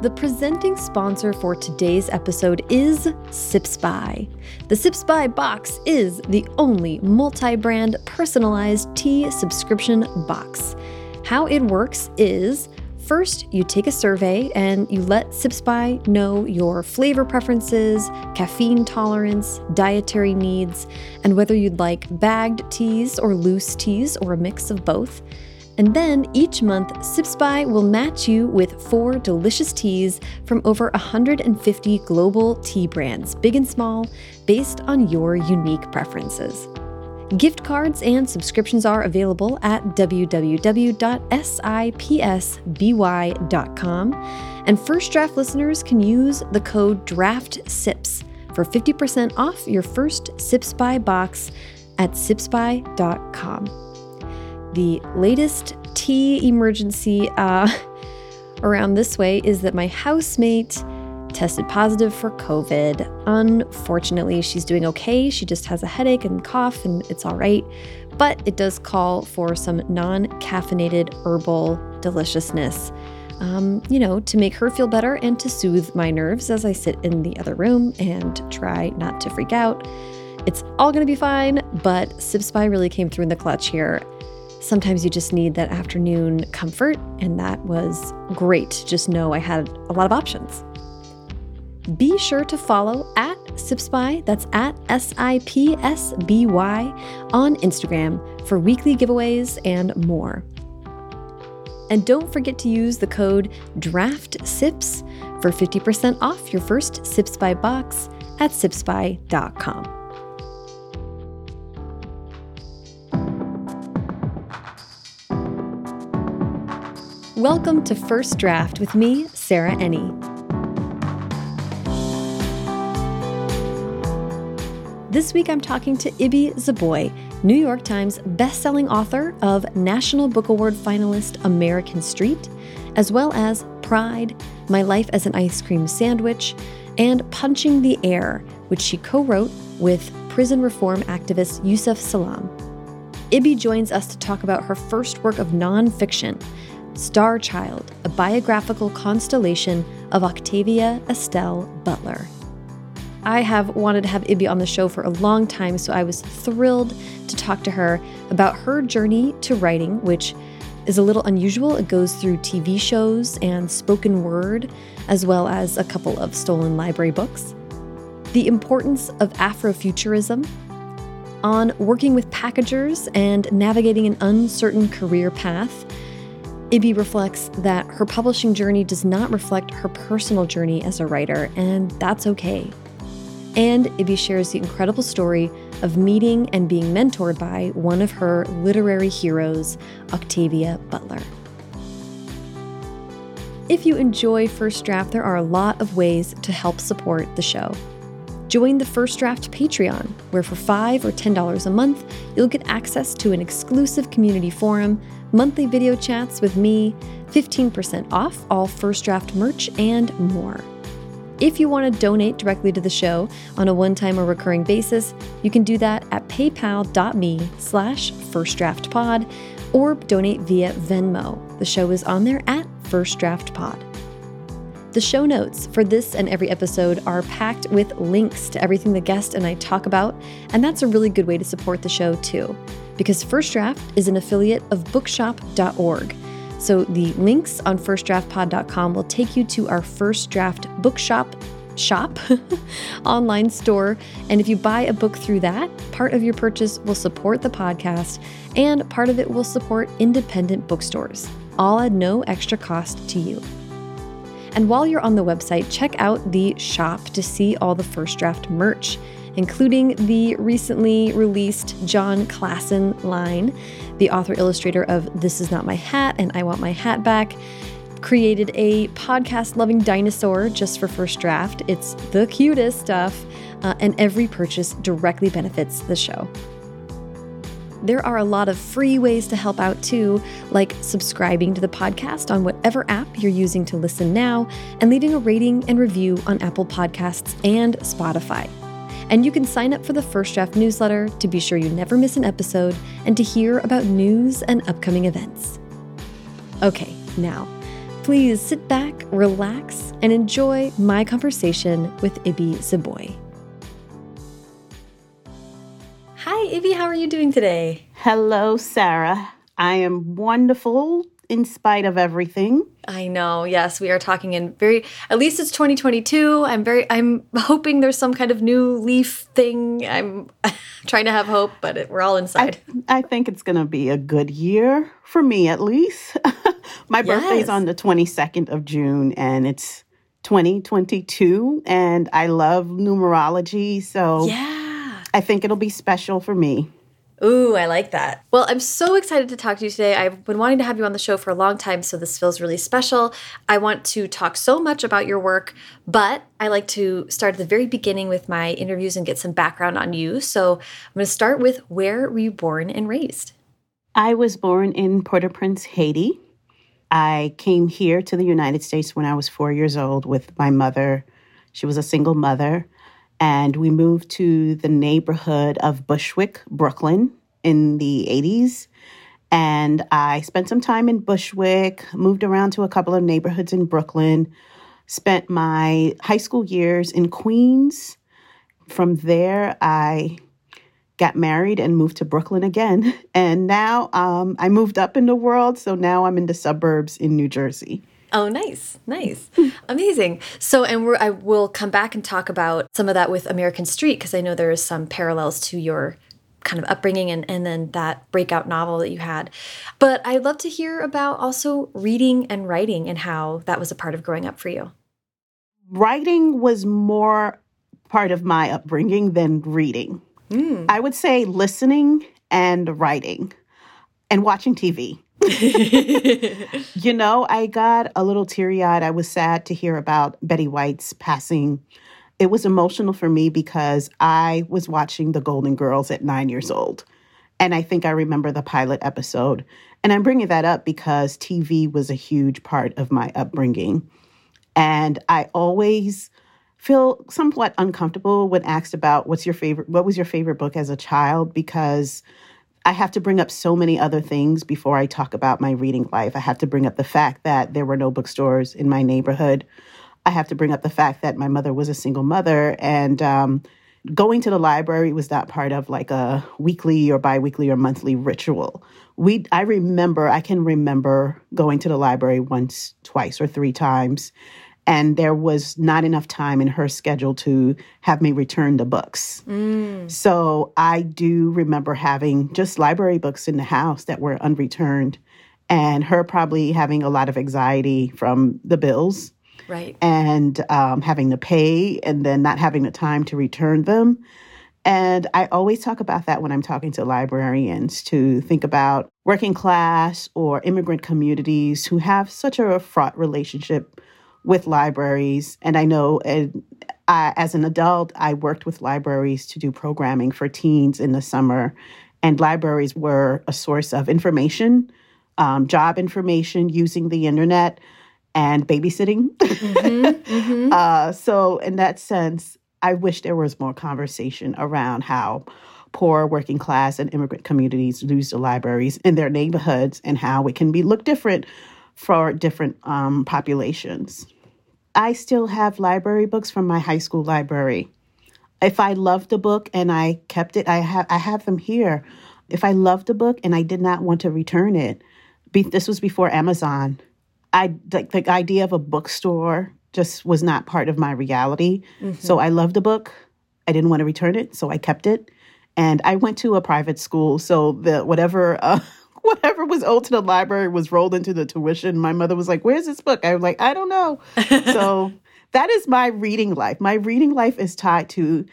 The presenting sponsor for today's episode is Sips By. The Sips By box is the only multi brand personalized tea subscription box. How it works is first, you take a survey and you let Sips By know your flavor preferences, caffeine tolerance, dietary needs, and whether you'd like bagged teas or loose teas or a mix of both. And then each month, Sips By will match you with four delicious teas from over 150 global tea brands, big and small, based on your unique preferences. Gift cards and subscriptions are available at www.sipsby.com. And First Draft listeners can use the code DRAFTSIPS for 50% off your first Sips By box at sipsby.com the latest tea emergency uh, around this way is that my housemate tested positive for COVID. Unfortunately, she's doing okay. She just has a headache and cough, and it's all right. But it does call for some non caffeinated herbal deliciousness, um, you know, to make her feel better and to soothe my nerves as I sit in the other room and try not to freak out. It's all gonna be fine, but Sips By really came through in the clutch here. Sometimes you just need that afternoon comfort, and that was great just know I had a lot of options. Be sure to follow at SipsBy, that's at S I P S B Y, on Instagram for weekly giveaways and more. And don't forget to use the code DRAFTSIPS for 50% off your first Sips By box at sipsby.com. Welcome to First Draft with me, Sarah Enni. This week I'm talking to Ibi Zoboi, New York Times bestselling author of National Book Award finalist American Street, as well as Pride, My Life as an Ice Cream Sandwich, and Punching the Air, which she co wrote with prison reform activist Yusef Salaam. Ibi joins us to talk about her first work of nonfiction, Star Child, a biographical constellation of Octavia Estelle Butler. I have wanted to have Ibi on the show for a long time, so I was thrilled to talk to her about her journey to writing, which is a little unusual. It goes through TV shows and spoken word, as well as a couple of stolen library books. The importance of Afrofuturism, on working with packagers and navigating an uncertain career path, Ibi reflects that her publishing journey does not reflect her personal journey as a writer, and that's okay. And Ibi shares the incredible story of meeting and being mentored by one of her literary heroes, Octavia Butler. If you enjoy First Draft, there are a lot of ways to help support the show. Join the First Draft Patreon, where for 5 or $10 a month, you'll get access to an exclusive community forum monthly video chats with me, 15% off all first draft merch, and more. If you want to donate directly to the show on a one-time or recurring basis, you can do that at paypal.me slash firstdraftpod or donate via Venmo. The show is on there at First Draft Pod. The show notes for this and every episode are packed with links to everything the guest and I talk about, and that's a really good way to support the show too because First Draft is an affiliate of bookshop.org. So the links on firstdraftpod.com will take you to our First Draft bookshop shop online store. And if you buy a book through that, part of your purchase will support the podcast and part of it will support independent bookstores, all at no extra cost to you. And while you're on the website, check out the shop to see all the First Draft merch including the recently released Jon Klassen line, the author illustrator of This Is Not My Hat and I Want My Hat Back. Created a podcast loving dinosaur just for first draft. It's the cutest stuff, uh, and every purchase directly benefits the show. There are a lot of free ways to help out too, like subscribing to the podcast on whatever app you're using to listen now, and leaving a rating and review on Apple Podcasts and Spotify. And you can sign up for the First Draft newsletter to be sure you never miss an episode and to hear about news and upcoming events. Okay, now, Please sit back, relax, and enjoy my conversation with Ibi Zoboi. Hi, Ibi, how are you doing today? Hello, Sarah. I am wonderful in spite of everything. I know. Yes, we are talking in very at least it's 2022. I'm very I'm hoping there's some kind of new leaf thing. I'm trying to have hope, but it, we're all inside. I, I think it's going to be a good year for me at least. My yes. birthday's on the 22nd of June and it's 2022 and I love numerology, so Yeah. I think it'll be special for me. Ooh, I like that. Well, I'm so excited to talk to you today. I've been wanting to have you on the show for a long time, so this feels really special. I want to talk so much about your work, but I like to start at the very beginning with my interviews and get some background on you. So I'm going to start with where were you born and raised? I was born in Port au Prince, Haiti. I came here to the United States when I was four years old with my mother. She was a single mother and we moved to the neighborhood of Bushwick, Brooklyn in the 80s. And I spent some time in Bushwick, moved around to a couple of neighborhoods in Brooklyn, spent my high school years in Queens. From there, I got married and moved to Brooklyn again. And now um, I moved up in the world. So now I'm in the suburbs in New Jersey. Oh, nice, nice, amazing. So, and we're, I will come back and talk about some of that with American Street because I know there is some parallels to your kind of upbringing and, and then that breakout novel that you had. But I'd love to hear about also reading and writing and how that was a part of growing up for you. Writing was more part of my upbringing than reading. Mm. I would say listening and writing and watching TV. you know, I got a little teary eyed. I was sad to hear about Betty White's passing. It was emotional for me because I was watching The Golden Girls at nine years old. And I think I remember the pilot episode. And I'm bringing that up because TV was a huge part of my upbringing. And I always feel somewhat uncomfortable when asked about what's your favorite what was your favorite book as a child because I have to bring up so many other things before I talk about my reading life. I have to bring up the fact that there were no bookstores in my neighborhood. I have to bring up the fact that my mother was a single mother and um, going to the library was not part of like a weekly or biweekly or monthly ritual. We I remember I can remember going to the library once, twice or three times and there was not enough time in her schedule to have me return the books. Mm. So I do remember having just library books in the house that were unreturned, and her probably having a lot of anxiety from the bills. Right. And um, having to pay and then not having the time to return them. And I always talk about that when I'm talking to librarians to think about working class or immigrant communities who have such a fraught relationship with libraries. And I know I, as an adult, I worked with libraries to do programming for teens in the summer. And libraries were a source of information, um, job information using the internet, and babysitting. Mm-hmm, mm-hmm. uh, so, in that sense, I wish there was more conversation around how poor working class and immigrant communities use the libraries in their neighborhoods and how it can be look different for different um, populations. I still have library books from my high school library. If I loved a book and I kept it, I have I have them here. If I loved a book and I did not want to return it, be, this was before Amazon. I the, the idea of a bookstore just was not part of my reality. Mm-hmm. So I loved a book. I didn't want to return it, so I kept it. And I went to a private school, so the whatever uh, whatever was owed to the library was rolled into the tuition. My mother was like, Where's this book? I was like, I don't know. so that is my reading life. My reading life is tied to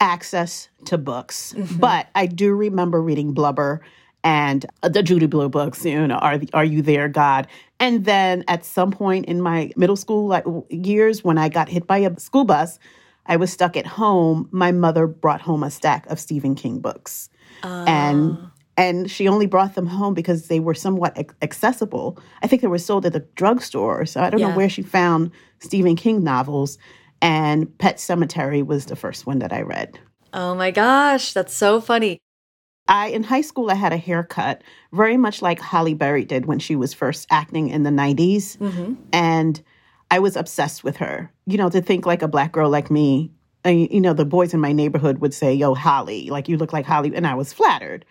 access to books. Mm-hmm. But I do remember reading Blubber and the Judy Blume books, you know, Are, Are You There, God? And then at some point in my middle school like, years, when I got hit by a school bus, I was stuck at home. My mother brought home a stack of Stephen King books. Uh. And ah and she only brought them home because they were somewhat accessible. I think they were sold at the drugstore, so I don't yeah. know where she found Stephen King novels. And Pet Sematary was the first one that I read. Oh my gosh, that's so funny. I in high school I had a haircut very much like Halle Berry did when she was first acting in the 90s. Mm-hmm. And I was obsessed with her. You know, to think like a black girl like me, you know, the boys in my neighborhood would say, "Yo, Halle, like you look like Halle," and I was flattered.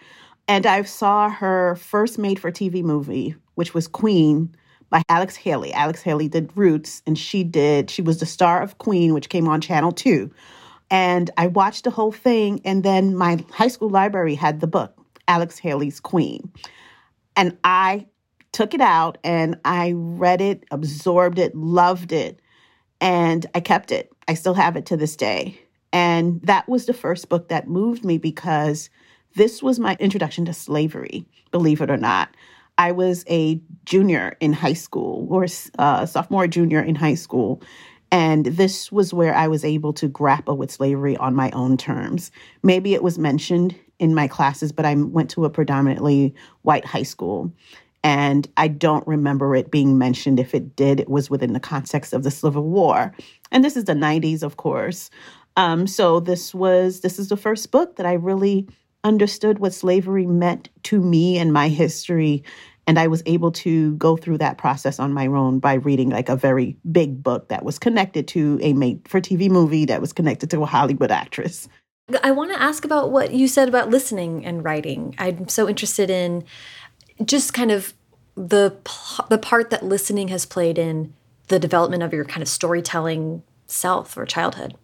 And I saw her first made for TV movie, which was Queen by Alex Haley. Alex Haley did Roots, and she did, she was the star of Queen, which came on Channel 2. And I watched the whole thing, and then my high school library had the book, Alex Haley's Queen. And I took it out and I read it, absorbed it, loved it, and I kept it. I still have it to this day. And that was the first book that moved me because this was my introduction to slavery, believe it or not. I was a junior in high school or uh, sophomore, junior in high school. And this was where I was able to grapple with slavery on my own terms. Maybe it was mentioned in my classes, but I went to a predominantly white high school. And I don't remember it being mentioned. If it did, it was within the context of the Civil War. And this is the 90s, of course. Um, so this was this is the first book that I really understood what slavery meant to me and my history. And I was able to go through that process on my own by reading like a very big book that was connected to a made for TV movie that was connected to a Hollywood actress. I want to ask about what you said about listening and writing. I'm so interested in just kind of the the part that listening has played in the development of your kind of storytelling self or childhood.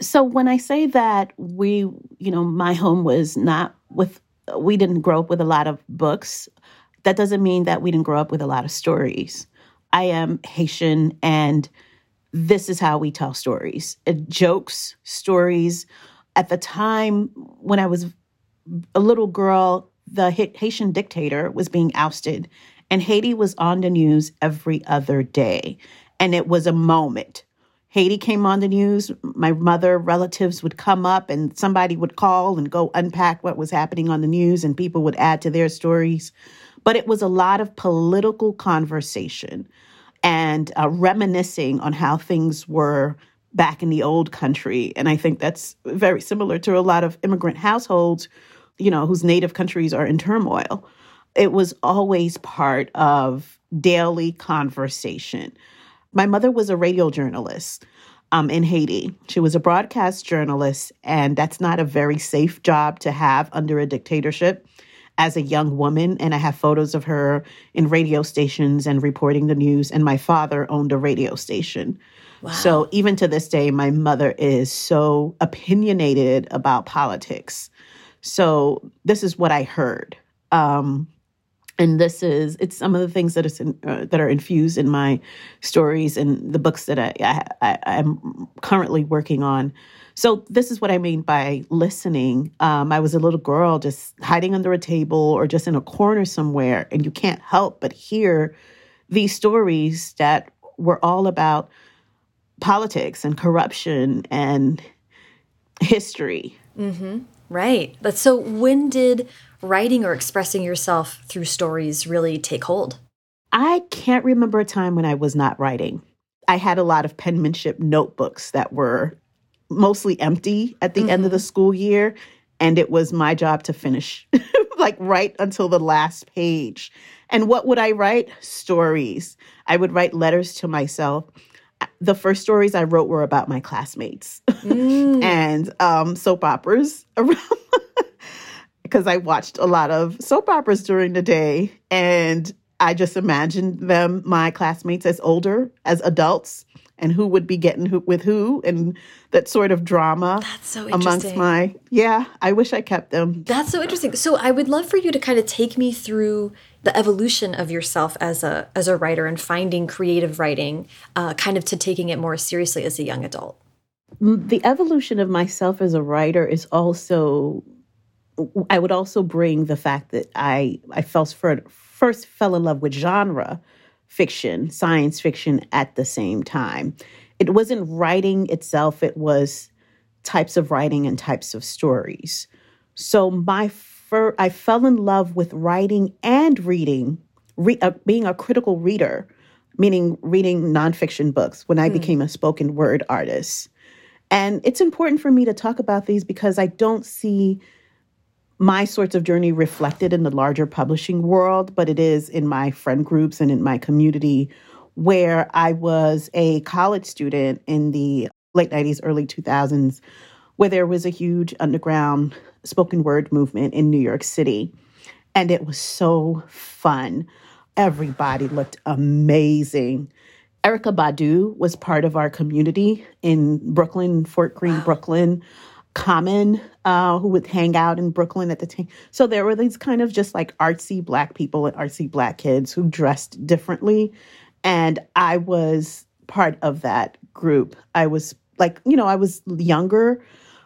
So when I say that we, you know, my home was not with, we didn't grow up with a lot of books, that doesn't mean that we didn't grow up with a lot of stories. I am Haitian and this is how we tell stories uh, jokes, stories. At the time when I was a little girl, the Haitian dictator was being ousted, and Haiti was on the news every other day. And it was a moment. Haiti came on the news. My mother, relatives would come up and somebody would call and go unpack what was happening on the news, and people would add to their stories. But it was a lot of political conversation and uh, reminiscing on how things were back in the old country. And I think that's very similar to a lot of immigrant households, you know, whose native countries are in turmoil. It was always part of daily conversation. My mother was a radio journalist um, in Haiti. She was a broadcast journalist, and that's not a very safe job to have under a dictatorship as a young woman. And I have photos of her in radio stations and reporting the news. And my father owned a radio station. Wow. So even to this day, my mother is so opinionated about politics. So this is what I heard. Um, and this is it's some of the things that is in, uh, that are infused in my stories and the books that I, I, I am currently working on. So this is what I mean by listening. Um, I was a little girl just hiding under a table or just in a corner somewhere, and you can't help but hear these stories that were all about politics and corruption and history. Mm-hmm. Right. But so when did writing or expressing yourself through stories really take hold? I can't remember a time when I was not writing. I had a lot of penmanship notebooks that were mostly empty at the mm-hmm. end of the mm-hmm. school year. And it was my job to finish, like, right until the last page. And what would I write? Stories. I would write letters to myself. The first stories I wrote were about my classmates mm. and um, soap operas around because I watched a lot of soap operas during the day and I just imagined them, my classmates, as older, as adults, and who would be getting who with who, and that sort of drama. That's so Amongst my, yeah, I wish I kept them. That's so interesting. So I would love for you to kind of take me through the evolution of yourself as a as a writer and finding creative writing, uh, kind of to taking it more seriously as a young adult. The evolution of myself as a writer is also I would also bring the fact that I I felt for, first fell in love with genre fiction, science fiction at the same time. It wasn't writing itself; it was types of writing and types of stories. So my fir- I fell in love with writing and reading, re- uh, being a critical reader, meaning reading nonfiction books when I mm. became a spoken word artist. And it's important for me to talk about these because I don't see my sorts of journey reflected in the larger publishing world, but it is in my friend groups and in my community where I was a college student in the late 90s, early 2000s, where there was a huge underground spoken word movement in New York City. And it was so fun. Everybody looked amazing. Erykah Badu was part of our community in Brooklyn, Fort Greene, wow. Brooklyn. Common, uh, who would hang out in Brooklyn at the time. So there were these kind of just like artsy black people and artsy black kids who dressed differently. And I was part of that group. I was like, you know, I was younger,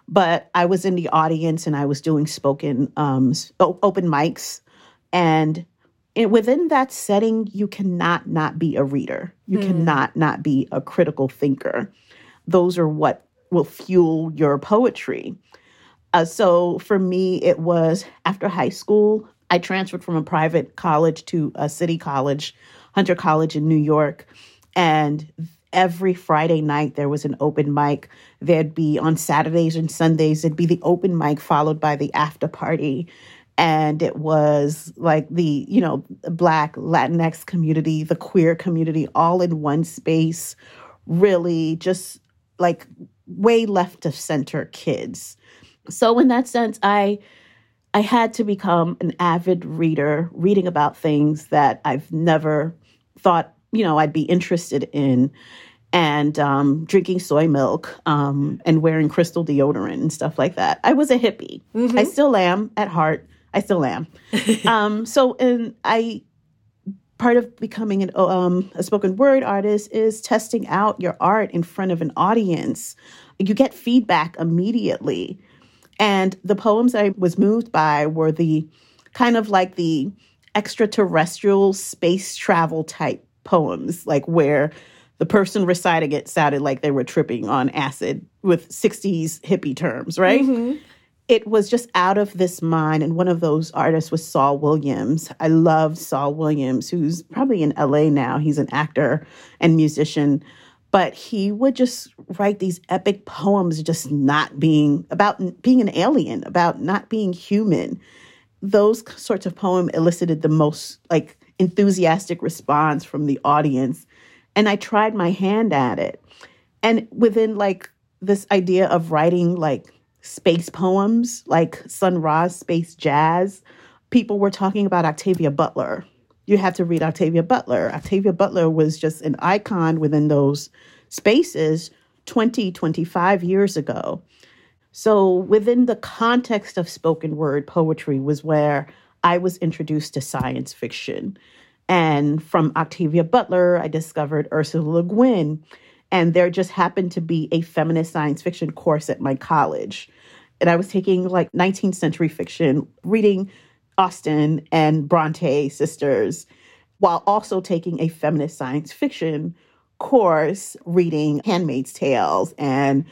but I was in the audience and I was doing spoken um, open mics. And it, within that setting, you cannot not be a reader. You mm. cannot not be a critical thinker. Those are what will fuel your poetry. Uh, so for me, it was after high school, I transferred from a private college to a city college, Hunter College in New York. And every Friday night there was an open mic. There'd be on Saturdays and Sundays, it'd be the open mic followed by the after party. And it was like the, you know, Black, Latinx community, the queer community, all in one space, really just like way left of center kids. So in that sense, I I had to become an avid reader, reading about things that I've never thought, you know, I'd be interested in, and um, drinking soy milk um, and wearing crystal deodorant and stuff like that. I was a hippie. Mm-hmm. I still am at heart. I still am. um, so, and I part of becoming an, um, a spoken word artist is testing out your art in front of an audience you get feedback immediately. And the poems I was moved by were the kind of like the extraterrestrial space travel type poems, like where the person reciting it sounded like they were tripping on acid with 60s hippie terms, right? Mm-hmm. It was just out of this mind. And one of those artists was Saul Williams. I love Saul Williams, who's probably in LA now. He's an actor and musician but he would just write these epic poems just not being about being an alien about not being human those sorts of poem elicited the most like enthusiastic response from the audience and i tried my hand at it and within like this idea of writing like space poems like sun ra's space jazz people were talking about octavia butler you have to read Octavia Butler. Octavia Butler was just an icon within those spaces 20, 25 years ago. So, within the context of spoken word poetry, was where I was introduced to science fiction. And from Octavia Butler, I discovered Ursula Le Guin. And there just happened to be a feminist science fiction course at my college. And I was taking like 19th century fiction, reading Austen and Bronte sisters, while also taking a feminist science fiction course, reading Handmaid's Tales and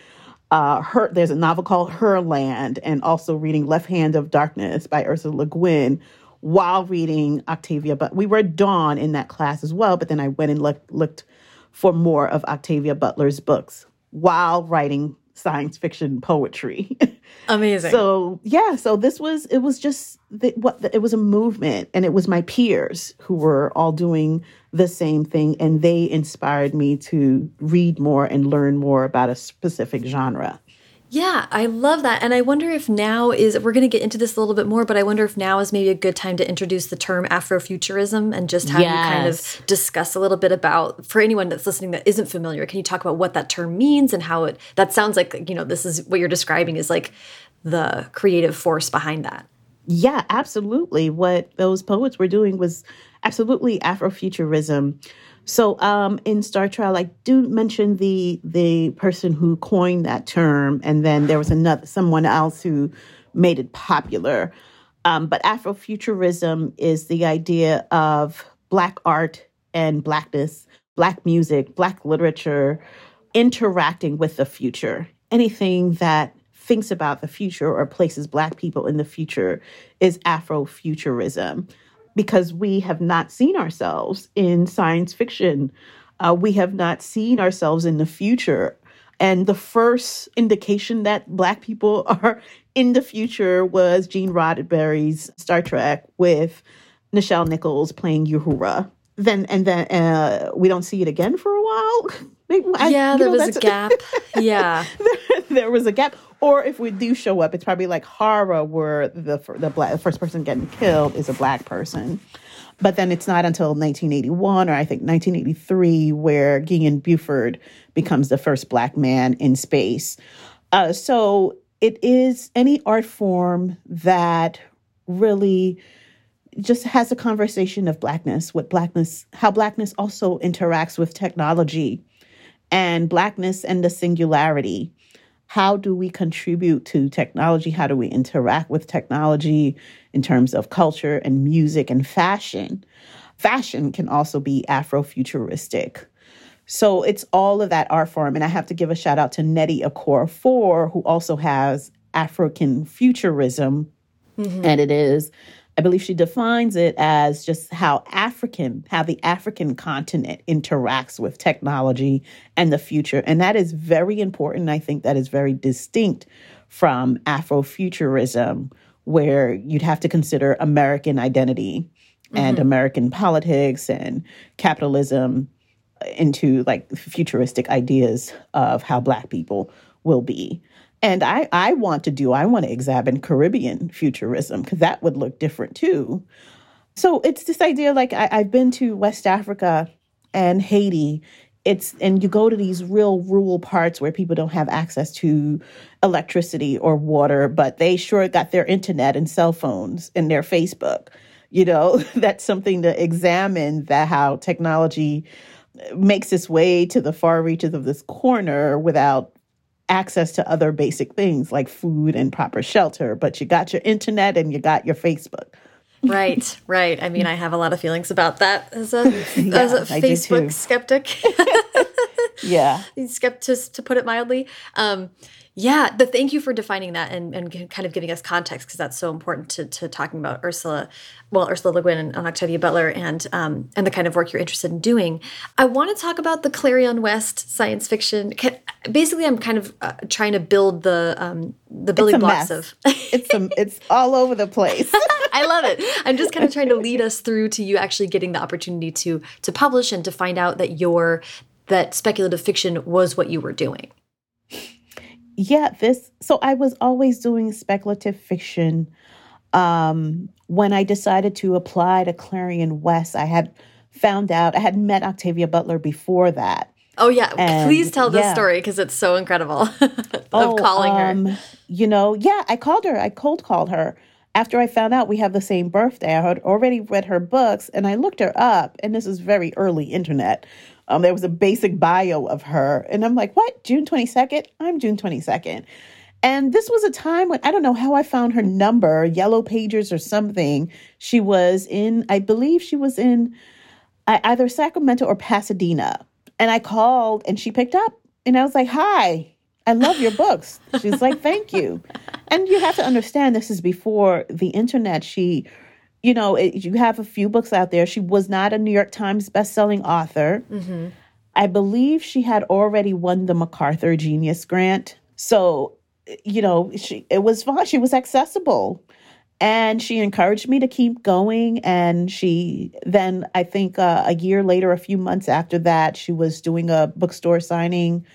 uh, her, there's a novel called Herland, and also reading Left Hand of Darkness by Ursula Le Guin while reading Octavia. But we were Dawn in that class as well. But then I went and looked, looked for more of Octavia Butler's books while writing science fiction poetry. Amazing. so yeah, so this was it was just the, what the, it was a movement, and it was my peers who were all doing the same thing, and they inspired me to read more and learn more about a specific genre. Yeah, I love that. And I wonder if now is, we're going to get into this a little bit more, but I wonder if now is maybe a good time to introduce the term Afrofuturism and just have yes. you kind of discuss a little bit about, for anyone that's listening that isn't familiar, can you talk about what that term means and how it, that sounds like, you know, this is what you're describing is like the creative force behind that. Yeah, absolutely. What those poets were doing was absolutely Afrofuturism so um, in Star Child, I do mention the the person who coined that term, and then there was another someone else who made it popular. Um, but Afrofuturism is the idea of Black art and Blackness, Black music, Black literature interacting with the future. Anything that thinks about the future or places Black people in the future is Afrofuturism because we have not seen ourselves in science fiction. Uh, we have not seen ourselves in the future. And the first indication that Black people are in the future was Gene Roddenberry's Star Trek with Nichelle Nichols playing Uhura. Then and then uh, we don't see it again for a while. I, yeah, there know, was a gap. yeah, there, there, was a gap. Or if we do show up, it's probably like Hara, where the the black the first person getting killed is a black person. But then it's not until 1981 or I think 1983 where Guion Bluford becomes the first black man in space. Uh, so it is any art form that really just has a conversation of blackness, what blackness, how blackness also interacts with technology and blackness and the singularity. How do we contribute to technology? How do we interact with technology in terms of culture and music and fashion? Fashion can also be Afrofuturistic. So it's all of that art form. And I have to give a shout out to Nnedi Okorafor, who also has African futurism. Mm-hmm. And it is, I believe she defines it as just how African, how the African continent interacts with technology and the future. And that is very important. I think that is very distinct from Afrofuturism, where you'd have to consider American identity and mm-hmm. American politics and capitalism into like futuristic ideas of how black people will be and i i want to do i want to examine caribbean futurism because that would look different too. So it's this idea like I, i've been to west africa and haiti. It's and you go to these real rural parts where people don't have access to electricity or water but they sure got their internet and cell phones and their facebook you know? That's something to examine that how technology makes its way to the far reaches of this corner without access to other basic things like food and proper shelter, but you got your internet and you got your Facebook. right, right. I mean, I have a lot of feelings about that as a yeah, as a Facebook skeptic. yeah, skeptic to put it mildly. Um, yeah, the thank you for defining that and, and kind of giving us context because that's so important to, to talking about Ursula, well, Ursula Le Guin and, and Octavia Butler and um, and the kind of work you're interested in doing. I want to talk about the Clarion West science fiction. Basically, I'm kind of uh, trying to build the um, the building blocks mess. of. it's a, it's all over the place. I love it. I'm just kind of trying to lead us through to you actually getting the opportunity to to publish and to find out that your that speculative fiction was what you were doing yeah, this so I was always doing speculative fiction. Um, when I decided to apply to Clarion West, I had found out I had met Octavia Butler before that. Oh yeah, and, please tell this yeah. story because it's so incredible of oh, calling um, her. You know, yeah, I called her. I cold called her after I found out we have the same birthday. I had already read her books, and I looked her up. And this is very early internet, um, there was a basic bio of her. And I'm like, what? June 22nd? I'm June 22nd. And this was a time when I don't know how I found her number, Yellow Pages or something. She was in, I believe she was in either Sacramento or Pasadena. And I called and she picked up. And I was like, hi, I love your books. She's like, thank you. And you have to understand this is before the internet. She you know, it, you have a few books out there. She was not a New York Times bestselling author. Mm-hmm. I believe she had already won the MacArthur Genius Grant. So, you know, she it was fun. She was accessible. And she encouraged me to keep going. And she then, I think uh, a year later, a few months after that, she was doing a bookstore signing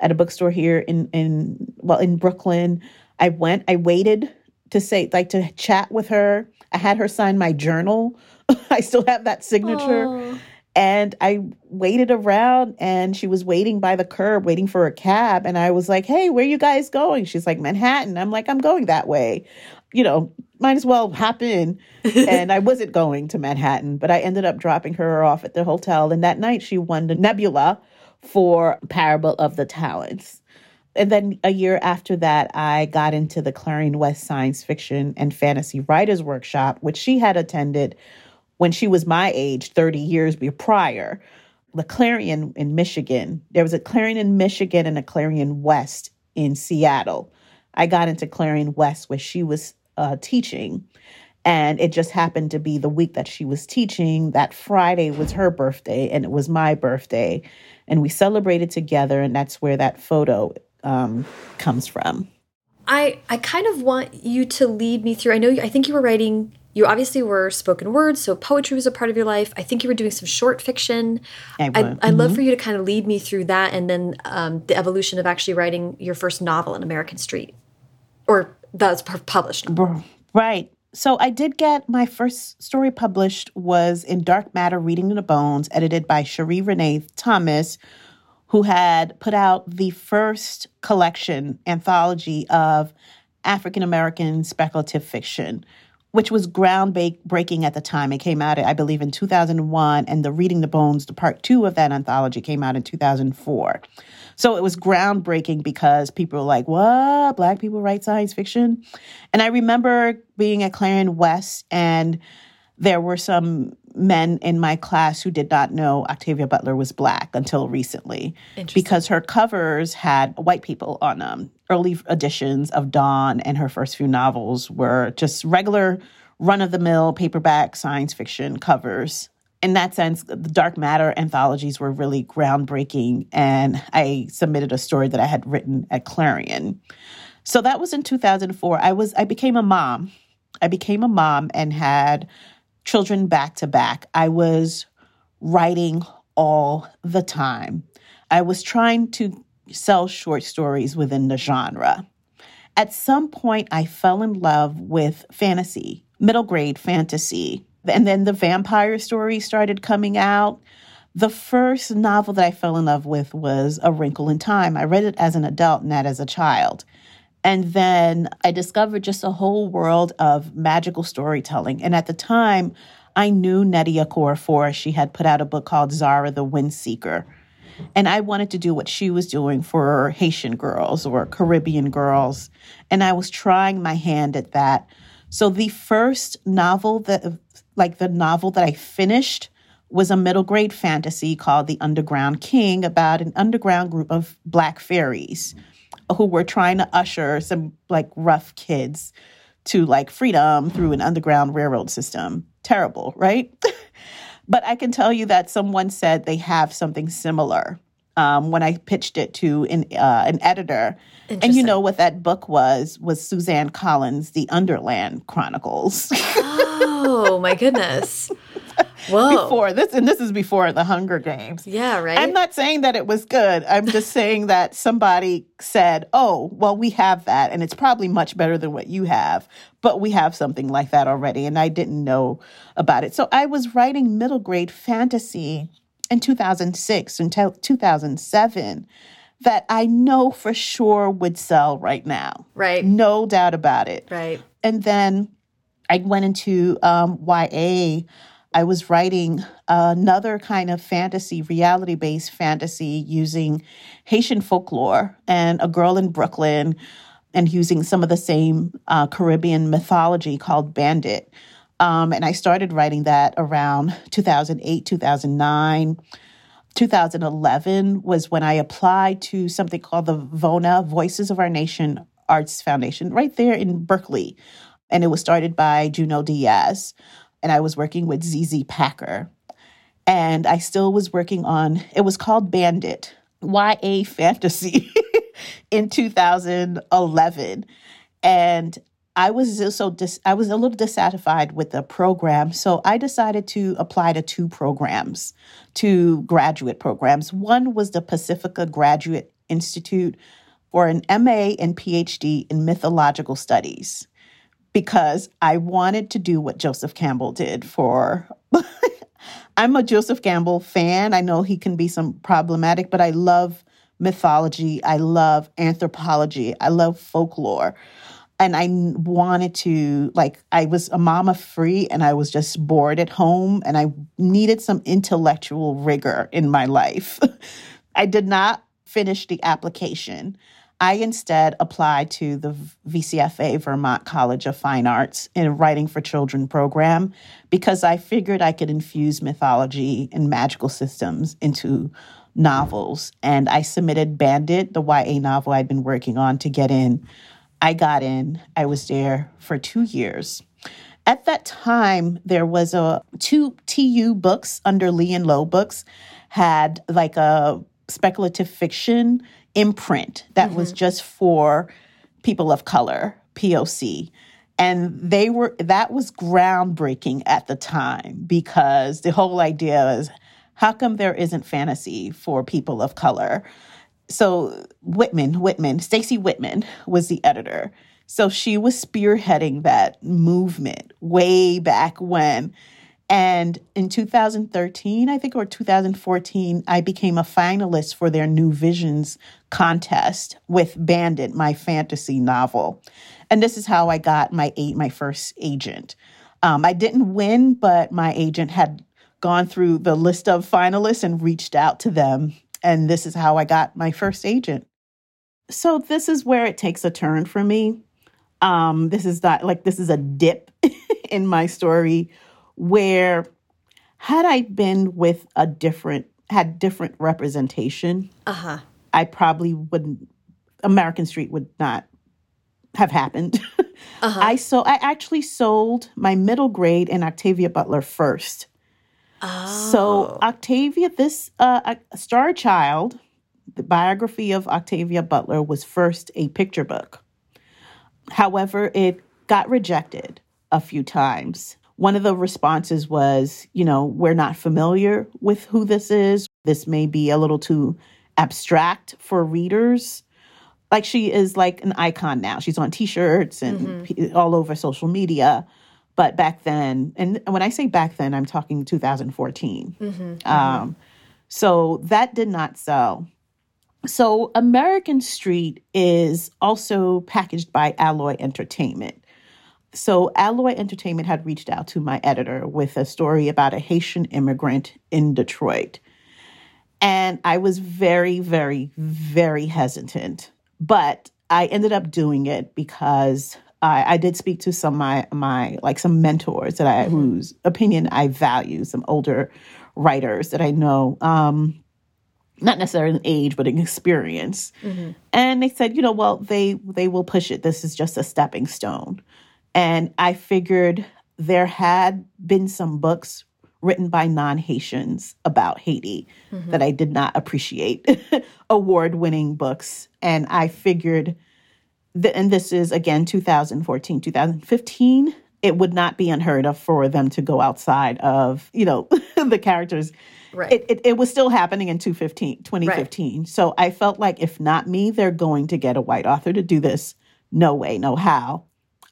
at a bookstore here in, in well, in Brooklyn. I went, I waited to say, like, to chat with her I had her sign my journal. I still have that signature. Aww. And I waited around and she was waiting by the curb, waiting for a cab. And I was like, hey, where you guys going? She's like, Manhattan. I'm like, I'm going that way. You know, might as well hop in. and I wasn't going to Manhattan, but I ended up dropping her off at the hotel. And that night she won the Nebula for Parable of the Talents and then a year after that, I got into the Clarion West Science Fiction and Fantasy Writers Workshop, which she had attended when she was my age, 30 years prior. The Clarion in Michigan. There was a Clarion in Michigan and a Clarion West in Seattle. I got into Clarion West where she was uh, teaching. And it just happened to be the week that she was teaching. That Friday was her birthday, and it was my birthday. And we celebrated together, and that's where that photo um, comes from. I, I kind of want you to lead me through. I know, I think you were writing you obviously were spoken word, so poetry was a part of your life. I think you were doing some short fiction. I would mm -hmm. love mm-hmm. for you to kind of lead me through that and then um, the evolution of actually writing your first novel in American Street, or that's published. Right. So I did get my first story published was in Dark Matter Reading in the Bones, edited by Sheree Renée Thomas, who had put out the first collection anthology of African American speculative fiction which was groundbreaking at the time. It came out, I believe, in 2001, and the Reading the Bones, the part two of that anthology, came out in 2004. So it was groundbreaking because people were like, what? Black people write science fiction? And I remember being at Clarion West, and there were some men in my class who did not know Octavia Butler was black until recently because her covers had white people on them. Early editions of Dawn and her first few novels were just regular run of the mill paperback science fiction covers. In that sense, the Dark Matter anthologies were really groundbreaking, and I submitted a story that I had written at Clarion. So that was in 2004. I was I became a mom. I became a mom and had children back to back. I was writing all the time. I was trying to sell short stories within the genre. At some point, I fell in love with fantasy, middle grade fantasy. And then the vampire stories started coming out. The first novel that I fell in love with was A Wrinkle in Time. I read it as an adult, not as a child. And then I discovered just a whole world of magical storytelling. And at the time, I knew Nnedi Okorafor. She had put out a book called Zahrah the Windseeker. And I wanted to do what she was doing for Haitian girls or Caribbean girls. And I was trying my hand at that. So the first novel that, like the novel that I finished, was a middle grade fantasy called The Underground King about an underground group of black fairies who were trying to usher some like rough kids to like freedom through an underground railroad system. Terrible, right? but I can tell you that someone said they have something similar um, when I pitched it to an, uh, an editor. And you know what that book was? Was Suzanne Collins' The Underland Chronicles. oh my goodness! Whoa. Before this, and this is before the Hunger Games. Yeah, right. I'm not saying that it was good. I'm just saying that somebody said, "Oh, well, we have that, and it's probably much better than what you have." But we have something like that already, and I didn't know about it. So I was writing middle grade fantasy in 2006 until 2007 that I know for sure would sell right now. Right. No doubt about it. Right. And then I went into um, YA I was writing another kind of fantasy, reality based fantasy using Haitian folklore and a girl in Brooklyn and using some of the same uh, Caribbean mythology called Bandit. Um, and I started writing that around 2008, 2009. 2011 was when I applied to something called the VONA, Voices of Our Nation Arts Foundation, right there in Berkeley. And it was started by Junot Diaz and I was working with ZZ Packer. And I still was working on, it was called Bandit, YA Fantasy in 2011. And I was so dis- I was a little dissatisfied with the program, so I decided to apply to two programs, two graduate programs. One was the Pacifica Graduate Institute for an MA and PhD in mythological studies because I wanted to do what Joseph Campbell did for. I'm a Joseph Campbell fan. I know he can be some problematic, but I love mythology. I love anthropology. I love folklore. And I wanted to, like, I was a mama free and I was just bored at home and I needed some intellectual rigor in my life. I did not finish the application. I instead applied to the VCFA Vermont College of Fine Arts in a Writing for Children program because I figured I could infuse mythology and magical systems into novels. And I submitted Bandit, the YA novel I'd been working on, to get in. I got in. I was there for two years. At that time, there was a two TU books under Lee and Low books had like a speculative fiction imprint that mm-hmm. was just for people of color, POC. And they were that was groundbreaking at the time because the whole idea is how come there isn't fantasy for people of color? So Whitman, Whitman, Stacy Whitman was the editor. So she was spearheading that movement way back when. And in 2013, I think, or 2014, I became a finalist for their New Visions contest with Bandit, my fantasy novel. And this is how I got my eight, my first agent. Um, I didn't win, but my agent had gone through the list of finalists and reached out to them. And this is how I got my first agent. So this is where it takes a turn for me. Um, this is not like this is a dip in my story where had I been with a different had different representation, uh-huh. I probably wouldn't American Street would not have happened. uh-huh. I so I actually sold my middle grade in Octavia Butler first. Oh. So Octavia, this uh, Star Child, the biography of Octavia Butler was first a picture book. However, it got rejected a few times. One of the responses was, you know, we're not familiar with who this is. This may be a little too abstract for readers. Like she is like an icon now. She's on t-shirts and mm-hmm. all over social media. But back then, and when I say back then, I'm talking 2014. Mm-hmm, mm-hmm. Um, so that did not sell. So American Street is also packaged by Alloy Entertainment. So Alloy Entertainment had reached out to my editor with a story about a Haitian immigrant in Detroit. And I was very, very, very hesitant. But I ended up doing it because I, I did speak to some my my like some mentors that I mm-hmm. whose opinion I value, some older writers that I know. Um, not necessarily in age, but in experience. Mm-hmm. And they said, you know, well, they they will push it. This is just a stepping stone. And I figured there had been some books written by non-Haitians about Haiti mm-hmm. that I did not appreciate, award-winning books, and I figured the, and this is again 2014, 2015, it would not be unheard of for them to go outside of, you know, the characters. Right. It, it, it, was still happening in 2015. 2015. Right. So I felt like if not me, they're going to get a white author to do this. No way, no how.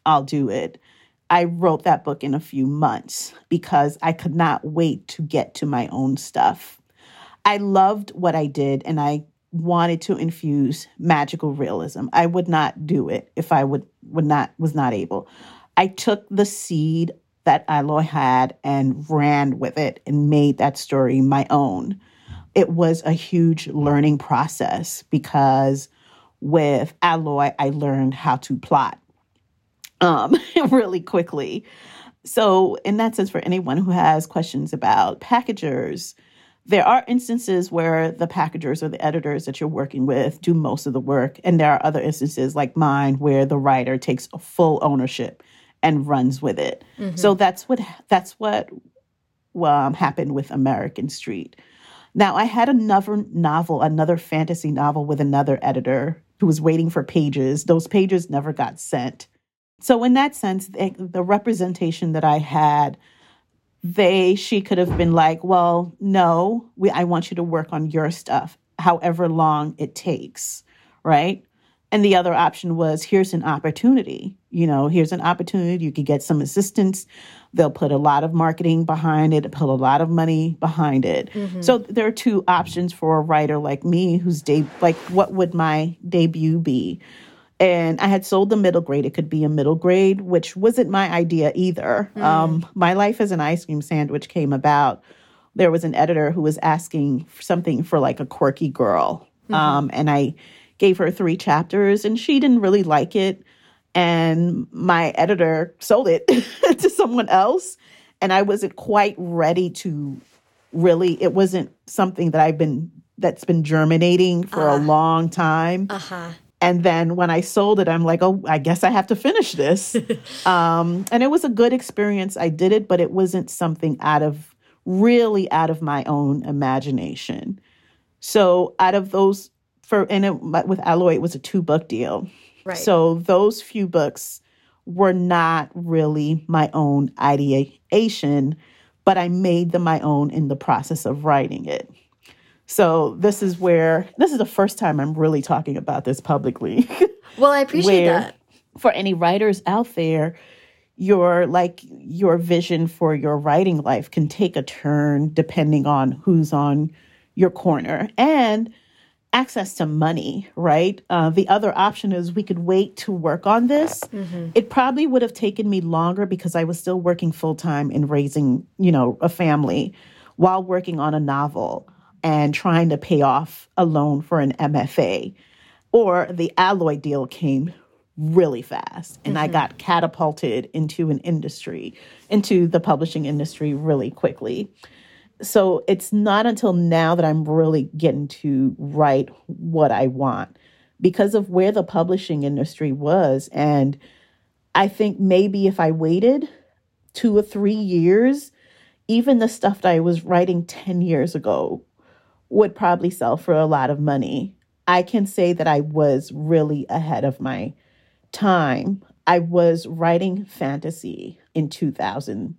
I'll do it. I wrote that book in a few months because I could not wait to get to my own stuff. I loved what I did and I wanted to infuse magical realism. I would not do it if I would would not was not able. I took the seed that Alloy had and ran with it and made that story my own. It was a huge learning process because with Alloy, I learned how to plot um, really quickly. So, in that sense, for anyone who has questions about packagers, there are instances where the packagers or the editors that you're working with do most of the work. And there are other instances like mine where the writer takes full ownership and runs with it. Mm-hmm. So that's what that's what um, happened with American Street. Now I had another novel, another fantasy novel with another editor who was waiting for pages. Those pages never got sent. So in that sense, the, the representation that I had they she could have been like well no we i want you to work on your stuff however long it takes right? And the other option was here's an opportunity you know here's an opportunity you could get some assistance. They'll put a lot of marketing behind it put a lot of money behind it. Mm-hmm. so there are two options for a writer like me who's de- like what would my debut be and I had sold the middle grade. It could be a middle grade, which wasn't my idea either. Mm. Um, my life as an ice cream sandwich came about. There was an editor who was asking for something for like a quirky girl, mm-hmm. um, and I gave her three chapters, and she didn't really like it. And my editor sold it to someone else, and I wasn't quite ready to really. It wasn't something that I've been that's been germinating for uh, a long time. Uh-huh And then when I sold it, I'm like, oh, I guess I have to finish this. um, and it was a good experience. I did it, but it wasn't something out of really out of my own imagination. So out of those, for and it, with Alloy, it was a two book deal. Right. So those few books were not really my own ideation, but I made them my own in the process of writing it. So this is where this is the first time I'm really talking about this publicly. Well, I appreciate that. For any writers out there, your like your vision for your writing life can take a turn depending on who's on your corner and access to money, right? Uh, the other option is we could wait to work on this. Mm-hmm. It probably would have taken me longer because I was still working full time and raising, you know, a family while working on a novel and trying to pay off a loan for an MFA. Or the alloy deal came really fast and mm-hmm. I got catapulted into an industry, into the publishing industry really quickly. So it's not until now that I'm really getting to write what I want because of where the publishing industry was. And I think maybe if I waited two or three years, even the stuff that I was writing 10 years ago would probably sell for a lot of money. I can say that I was really ahead of my time. I was writing fantasy in 2000,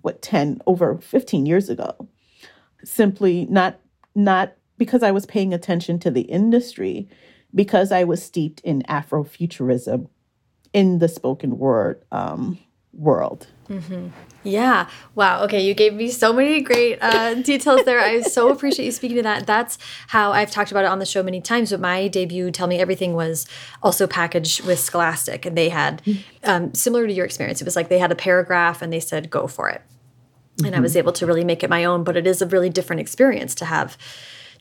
what 10 over 15 years ago. Simply not not because I was paying attention to the industry, because I was steeped in Afrofuturism in the spoken word um, world. Mm-hmm. Yeah. Wow. Okay. You gave me so many great uh, details there. I so appreciate you speaking to that. That's how I've talked about it on the show many times. But my debut, Tell Me Everything, was also packaged with Scholastic. And they had, um, similar to your experience, it was like they had a paragraph and they said, go for it. And mm-hmm. I was able to really make it my own. But it is a really different experience to have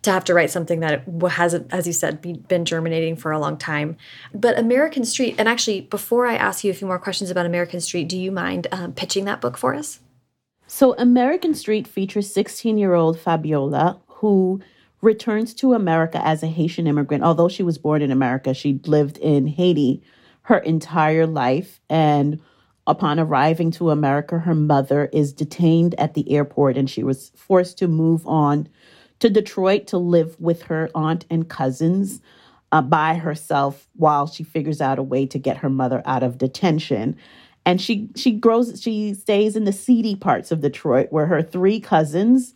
to have to write something that hasn't, as you said, been germinating for a long time. But American Street, and actually, before I ask you a few more questions about American Street, do you mind um, pitching that book for us? So, American Street features 16 year old Fabiola, who returns to America as a Haitian immigrant. Although she was born in America, she lived in Haiti her entire life. And upon arriving to America, her mother is detained at the airport and she was forced to move on to Detroit to live with her aunt and cousins uh, by herself while she figures out a way to get her mother out of detention. And she she grows she stays in the seedy parts of Detroit where her three cousins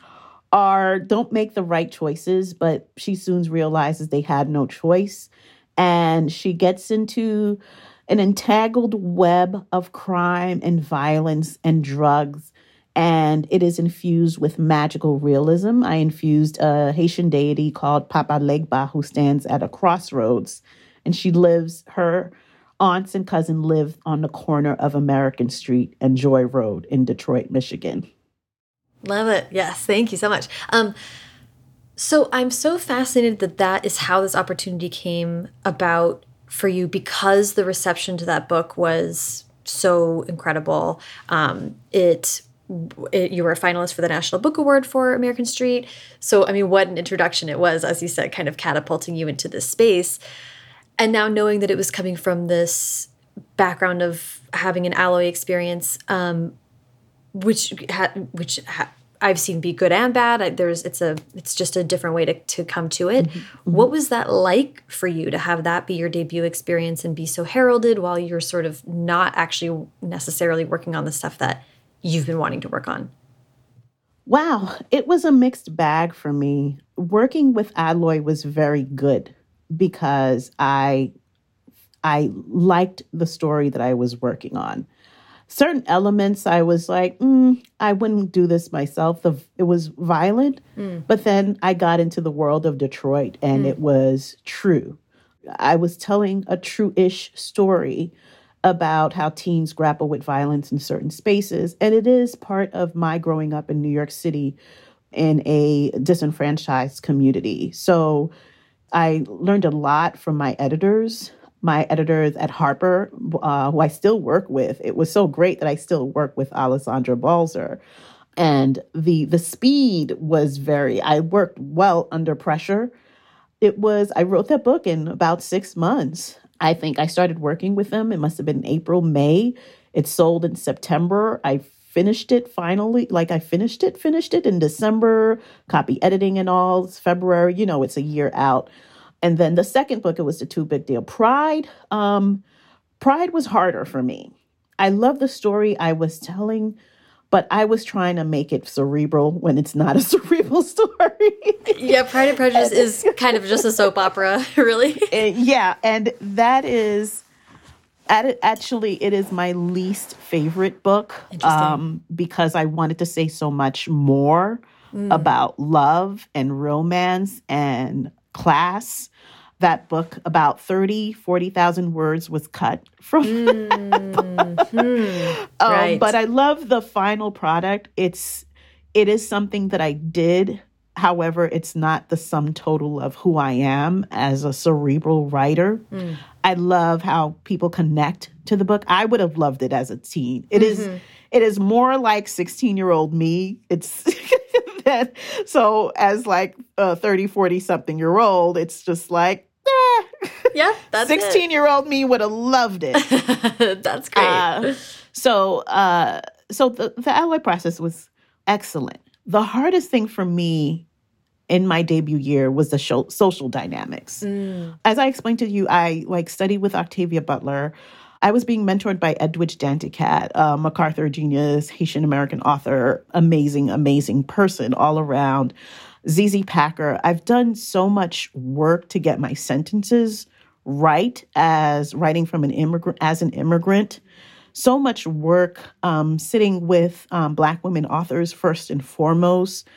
are don't make the right choices, but she soon realizes they had no choice. And she gets into an entangled web of crime and violence and drugs and it is infused with magical realism. I infused a Haitian deity called Papa Legba, who stands at a crossroads, and she lives, her aunts and cousin live on the corner of American Street and Joy Road in Detroit, Michigan. Love it. Yes, thank you so much. Um, so I'm so fascinated that that is how this opportunity came about for you because the reception to that book was so incredible. Um, it it, you were a finalist for the National Book Award for American Street. So, I mean, what an introduction it was, as you said, kind of catapulting you into this space. And now knowing that it was coming from this background of having an alloy experience, um, which ha- which ha- I've seen be good and bad. I, there's it's a it's just a different way to to come to it. Mm -hmm. What was that like for you to have that be your debut experience and be so heralded while you're sort of not actually necessarily working on the stuff that you've been wanting to work on? Wow, it was a mixed bag for me. Working with Alloy was very good because I I liked the story that I was working on. Certain elements I was like, mm, I wouldn't do this myself. The, It was violent, mm. but then I got into the world of Detroit and mm. it was true. I was telling a true ish story about how teens grapple with violence in certain spaces. And it is part of my growing up in New York City in a disenfranchised community. So I learned a lot from my editors. My editors at Harper, uh, who I still work with, it was so great that I still work with Alessandra Balzer, and the the speed was very. I worked well under pressure, it was, I wrote that book in about six months. I think I started working with them. It must have been April, May. It sold in September. I finished it finally. Like I finished it, finished it in December, copy editing and all. It's February, you know, it's a year out. And then the second book, it was the Too Big Deal. Pride, um, Pride was harder for me. I love the story I was telling, but I was trying to make it cerebral when it's not a cerebral story. yeah, Pride and Prejudice is kind of just a soap opera, really. And yeah, and that is actually it is my least favorite book um, because I wanted to say so much more mm. about love and romance and class that book about 30 40,000 words was cut from mm-hmm. um, right. but I love the final product it's it is something that I did however it's not the sum total of who I am as a cerebral writer mm. I love how people connect to the book I would have loved it as a teen It mm-hmm. is, it is more like 16 year old me it's that so as like a 30 40 something year old it's just like yeah, that's 16 year old me would have loved it. that's great. Uh, so, uh, so the, the alloy process was excellent. The hardest thing for me in my debut year was the show, social dynamics. Mm. As I explained to you, I like studied with Octavia Butler. I was being mentored by Edwidge Danticat, a MacArthur genius, Haitian American author, amazing, amazing person all around. ZZ Packer. I've done so much work to get my sentences right as writing from an immigrant as an immigrant. So much work um, sitting with um, Black women authors first and foremost.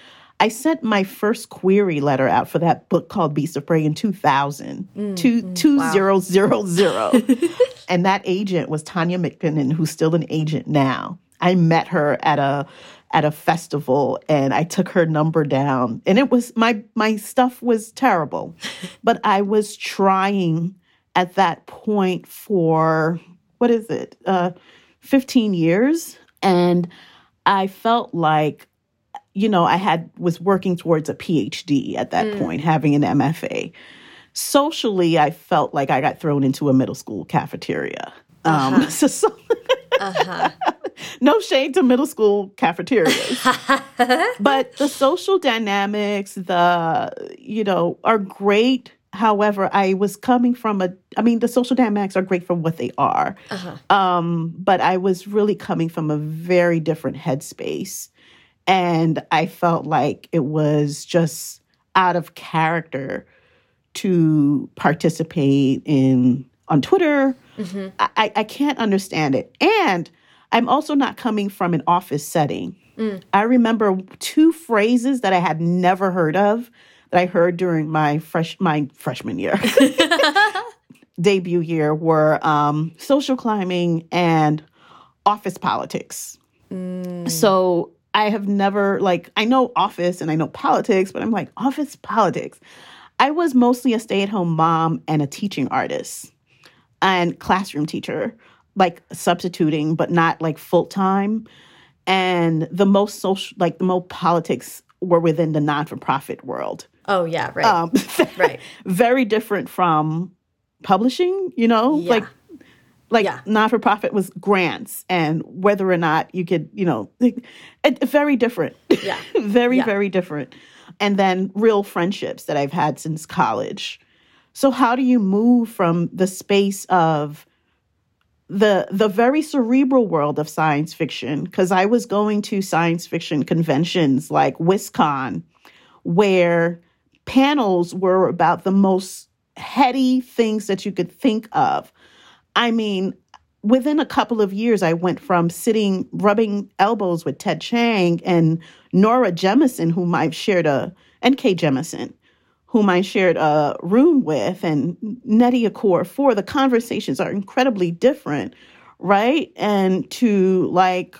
I sent my first query letter out for that book called Beast of Prey in 2000, mm, two, mm, 2000. Wow. and that agent was Tanya McKinnon, who's still an agent now. I met her at a at a festival and I took her number down and it was my my stuff was terrible but I was trying at that point for what is it uh 15 years and I felt like you know I had was working towards a PhD at that mm. point having an MFA socially I felt like I got thrown into a middle school cafeteria um, uh-huh. so, so uh-huh. no shade to middle school cafeterias. but the social dynamics, the, you know, are great. However, I was coming from a, I mean, the social dynamics are great for what they are. Uh-huh. Um, but I was really coming from a very different headspace. And I felt like it was just out of character to participate in on Twitter. Mm-hmm. I, I can't understand it. And I'm also not coming from an office setting. Mm. I remember two phrases that I had never heard of that I heard during my fresh my freshman year. debut year were um, social climbing and office politics. Mm. So I have never like I know office and I know politics, but I'm like office politics. I was mostly a stay-at-home mom and a teaching artist and classroom teacher like substituting, but not like full time. And the most social, like the most politics were within the non for profit world. Oh, yeah, right. Um, right. Very different from publishing, you know? Yeah. Like, like yeah. non for profit was grants and whether or not you could, you know, it, it, very different. Yeah. very, yeah. very different. And then real friendships that I've had since college. So, how do you move from the space of the the very cerebral world of science fiction because I was going to science fiction conventions like WisCon, where panels were about the most heady things that you could think of. I mean, within a couple of years, I went from sitting rubbing elbows with Ted Chiang and Nora Jemisin, whom I've shared a N.K. Jemisin, whom I shared a room with, and Nettie Nnedi for the conversations are incredibly different, right? And to like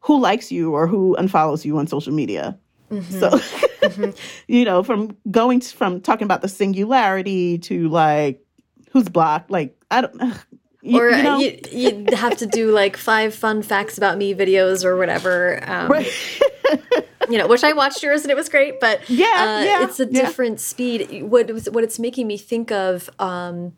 who likes you or who unfollows you on social media. Mm-hmm. So, mm-hmm. you know, from going to, from talking about the singularity to like who's blocked, like I don't. You, or you, know? you, you have to do like five fun facts about me videos or whatever. Um, right. you know, which I watched yours and it was great, but yeah, uh, yeah it's a yeah. different speed. What what it's making me think of. Um,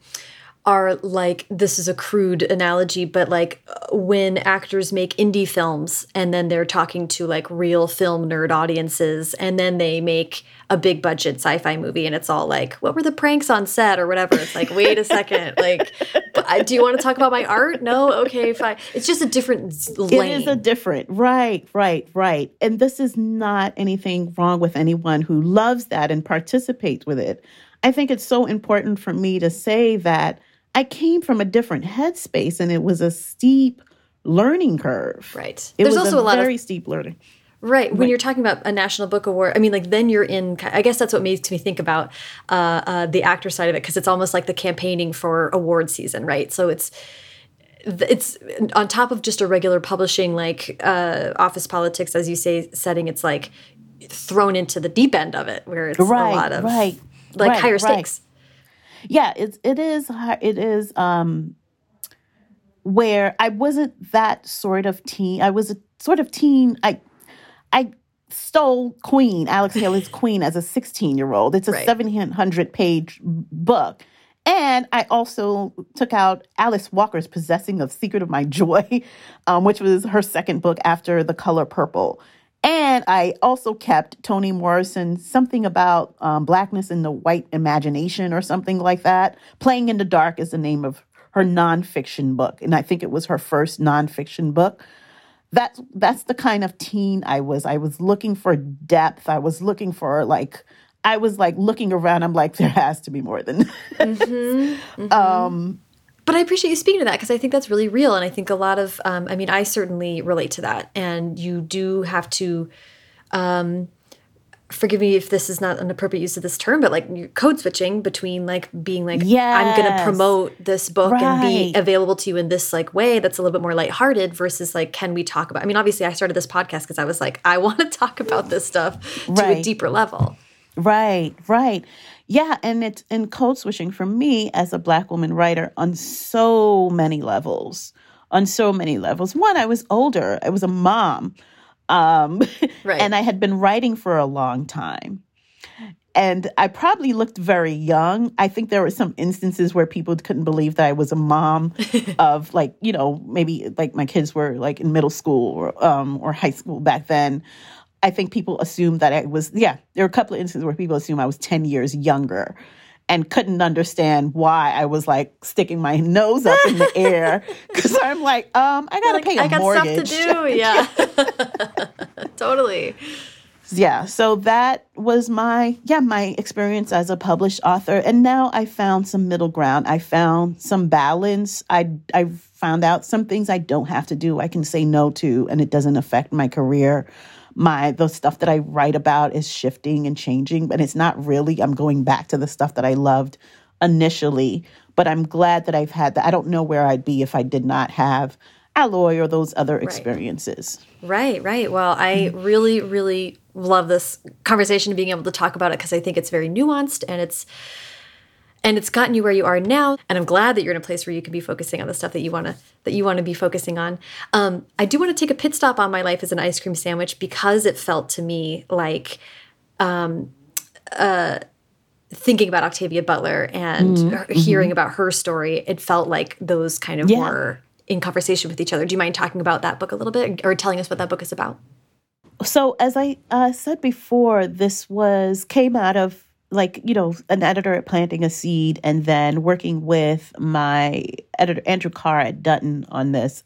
are like this is a crude analogy but like uh, when actors make indie films and then they're talking to like real film nerd audiences and then they make a big budget sci-fi movie and it's all like what were the pranks on set or whatever? It's like wait a second like do you want to talk about my art? No? Okay fine. It's just a different lane. it is a different right right right. And this is not anything wrong with anyone who loves that and participates with it. I think it's so important for me to say that I came from a different headspace and it was a steep learning curve. Right. It There's was also a, a lot very of steep learning. Right. When right. you're talking about a national book award, I mean, like then you're in. I guess that's what makes me think about uh, uh, the actor side of it because it's almost like the campaigning for award season, right? So it's it's on top of just a regular publishing like uh, office politics, as you say, setting. It's like thrown into the deep end of it, where it's right, a lot of right, like higher stakes yeah, it's it is it is um where I wasn't that sort of teen. I was a sort of teen. I I stole Queen, Alex Haley's Queen, as a 16 year old. It's a right. 700 page book. And I also took out Alice Walker's Possessing of Secret of My Joy, um, which was her second book after The Color Purple. And I also kept Toni Morrison, something about um, blackness in the white imagination or something like that. Playing in the Dark is the name of her nonfiction book, and I think it was her first nonfiction book. That's that's the kind of teen I was. I was looking for depth. I was looking for like I was like looking around. I'm like, there has to be more than this. Mm-hmm, mm-hmm. Um, but I appreciate you speaking to that because I think that's really real. And I think a lot of, um, I mean, I certainly relate to that. And you do have to, um, forgive me if this is not an appropriate use of this term, but like code switching between like being like, yes. I'm going to promote this book right. and be available to you in this like way that's a little bit more lighthearted versus like, can we talk about, I mean, obviously I started this podcast because I was like, I want to talk about this stuff to a deeper level. Right, right. Yeah, and it's in code switching for me as a black woman writer on so many levels. On so many levels. One, I was older. I was a mom. Um, right. and I had been writing for a long time. And I probably looked very young. I think there were some instances where people couldn't believe that I was a mom of like, you know, maybe like my kids were like in middle school or um, or high school back then. I think people assumed that I was, yeah, there were a couple of instances where people assumed I was 10 years younger and couldn't understand why I was like sticking my nose up in the air because I'm like, um, I gotta like, pay a I got mortgage. stuff to do. Yeah, totally. Yeah, so that was my yeah my experience as a published author, and now I found some middle ground. I found some balance. I I found out some things I don't have to do. I can say no to, and it doesn't affect my career my the stuff that I write about is shifting and changing, but it's not really. I'm going back to the stuff that I loved initially, but I'm glad that I've had that. I don't know where I'd be if I did not have Alloy or those other experiences. Right, right. Well, I really, really love this conversation, being able to talk about it because I think it's very nuanced and it's and it's gotten you where you are now and i'm glad that you're in a place where you can be focusing on the stuff that you want to that you want to be focusing on um, i do want to take a pit stop on my life as an ice cream sandwich because it felt to me like um, uh, thinking about octavia butler and mm -hmm. hearing mm -hmm. about her story it felt like those kind of yeah. were in conversation with each other do you mind talking about that book a little bit or telling us what that book is about so as i uh, said before this was came out of like you know an editor at planting a seed and then working with my editor andrew karre at dutton on this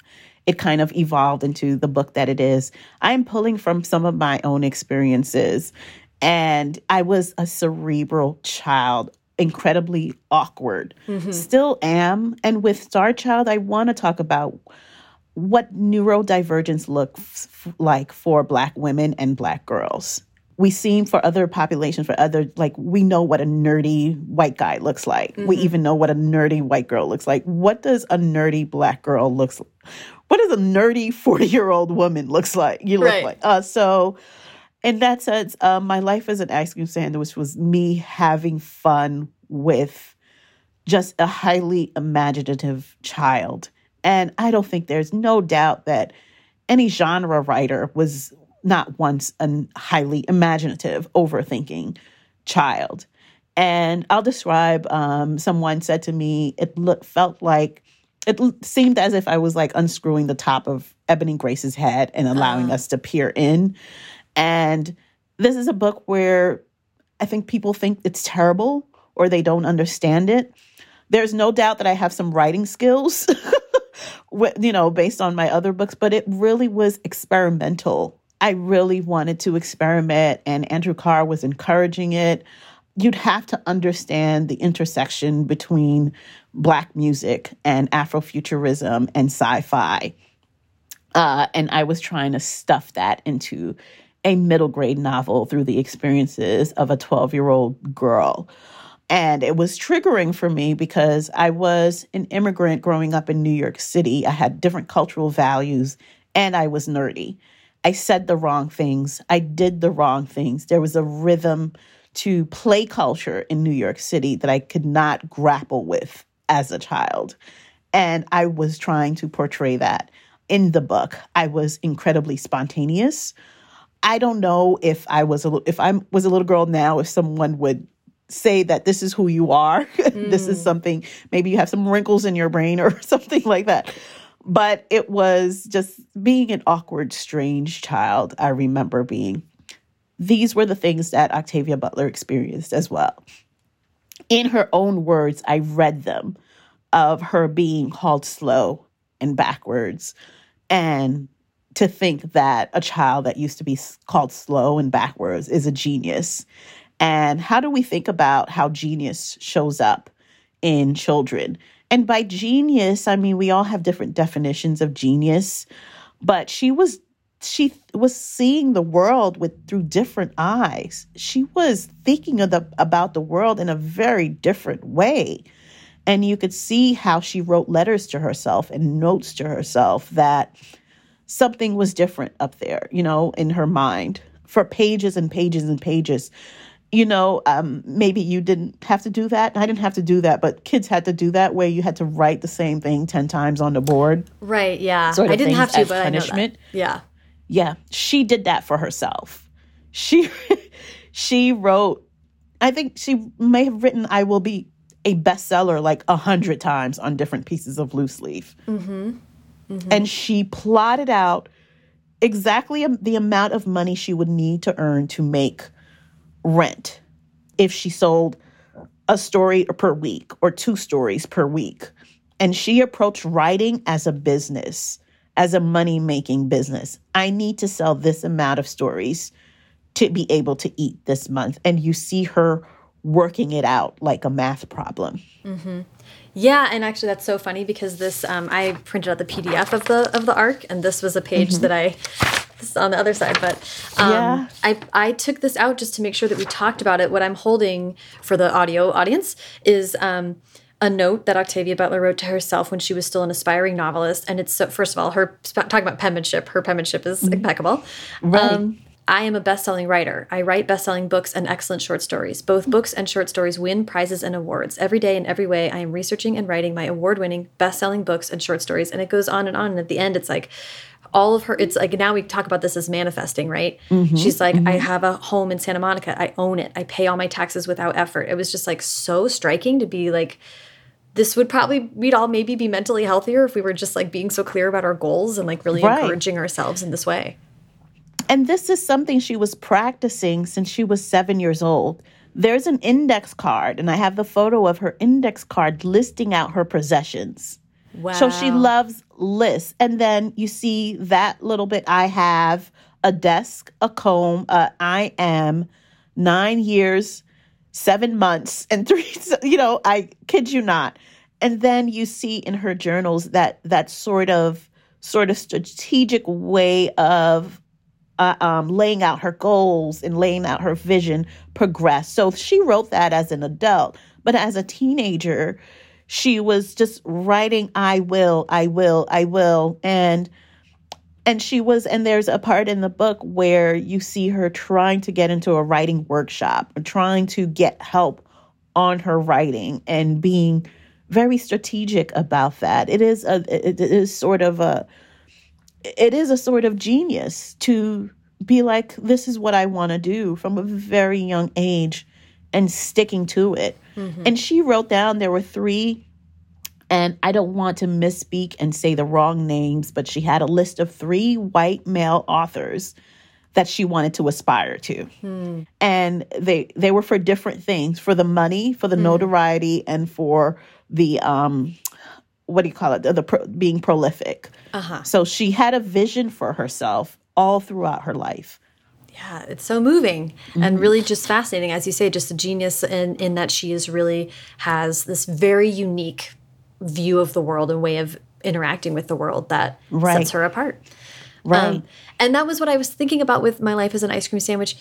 it kind of evolved into the book that it is. I'm pulling from some of my own experiences and i was a cerebral child incredibly awkward. Mm-hmm. still am and with star child i want to talk about what neurodivergence looks like for black women and black girls we seem for other populations, for other, like, we know what a nerdy white guy looks like. Mm-hmm. We even know what a nerdy white girl looks like. What does a nerdy black girl looks like? What does a nerdy 40 year old woman looks like? You look right. like. Uh, so, in that sense, uh, my life as an ice cream sandwich was me having fun with just a highly imaginative child. And I don't think there's no doubt that any genre writer was not once a highly imaginative, overthinking child. And I'll describe um, someone said to me, it looked, felt like, it seemed as if I was like unscrewing the top of Ebony Grace's head and allowing uh. us to peer in. And this is a book where I think people think it's terrible or they don't understand it. There's no doubt that I have some writing skills, you know, based on my other books, but it really was experimental. I really wanted to experiment, and Andrew Karre was encouraging it. You'd have to understand the intersection between Black music and Afrofuturism and sci fi. Uh, and I was trying to stuff that into a middle grade novel through the experiences of a 12 year old girl. And it was triggering for me because I was an immigrant growing up in New York City. I had different cultural values and I was nerdy. I said the wrong things. I did the wrong things. There was a rhythm to play culture in New York City that I could not grapple with as a child. And I was trying to portray that in the book. I was incredibly spontaneous. I don't know if I was a if I was a little girl now, if someone would say that this is who you are. Mm. this is mm. something maybe you have some wrinkles in your brain or something like that. But it was just being an awkward, strange child. I remember being. These were the things that Octavia Butler experienced as well. In her own words, I read them of her being called slow and backwards and to think that a child that used to be called slow and backwards is a genius. And how do we think about how genius shows up in children? And by genius, I mean we all have different definitions of genius, but she was she was seeing the world with through different eyes. She was thinking of the, about the world in a very different way. And you could see how she wrote letters to herself and notes to herself that something was different up there, you know, in her mind for pages and pages and pages. You know, um, maybe you didn't have to do that. I didn't have to do that, but kids had to do that where you had to write the same thing 10 times on the board. Right, yeah. Sort of I didn't have to, but punishment. I know that. Yeah. Yeah, she did that for herself. She she wrote I think she may have written I will be a bestseller like a hundred times on different pieces of loose leaf. Mm-hmm. Mm-hmm. And she plotted out exactly the amount of money she would need to earn to make rent if she sold a story per week or two stories per week. And she approached writing as a business, as a money making business. I need to sell this amount of stories to be able to eat this month. And you see her working it out like a math problem. Mm-hmm. Yeah, and actually that's so funny because this um, I printed out the PDF of the of the arc, and this was a page mm -hmm. that I this is on the other side, but um, yeah. I I took this out just to make sure that we talked about it. What I'm holding for the audio audience is. Um, a note that Octavia Butler wrote to herself when she was still an aspiring novelist, and it's so. First of all, her talking about penmanship, her penmanship is mm impeccable. Right. Um, I am a best-selling writer. I write best-selling books and excellent short stories. Both books and short stories win prizes and awards. Every day in every way, I am researching and writing my award-winning best-selling books and short stories. And it goes on and on. And at the end, it's like all of her it's like now we talk about this as manifesting, right? Mm -hmm, She's like, mm -hmm. I have a home in Santa Monica. I own it. I pay all my taxes without effort. It was just like so striking to be like this would probably we'd all maybe be mentally healthier if we were just like being so clear about our goals and like really right. encouraging ourselves in this way. And this is something she was practicing since she was seven years old. There's an index card, and I have the photo of her index card listing out her possessions. Wow. So she loves lists. And then you see that little bit I have a desk, a comb, uh, I am nine years, seven months, and three, you know, I kid you not. And then you see in her journals that that sort of sort of strategic way of uh, um, laying out her goals and laying out her vision progress. So she wrote that as an adult, but as a teenager, she was just writing, "I will, I will, I will," and and she was and there's a part in the book where you see her trying to get into a writing workshop trying to get help on her writing and being very strategic about that it is a it is sort of a it is a sort of genius to be like, this is what I want to do from a very young age and sticking to it. Mm-hmm. And she wrote down there were three, and I don't want to misspeak and say the wrong names, but she had a list of three white male authors that she wanted to aspire to. Hmm. And they they were for different things, for the money, for the hmm. notoriety and for the um what do you call it? The, the pro, being prolific. Uh-huh. So she had a vision for herself all throughout her life. Yeah, it's so moving mm-hmm. and really just fascinating. As you say, just a genius in, in that she is really has this very unique view of the world and way of interacting with the world that right. sets her apart. Right. Um, and that was what I was thinking about with my life as an ice cream sandwich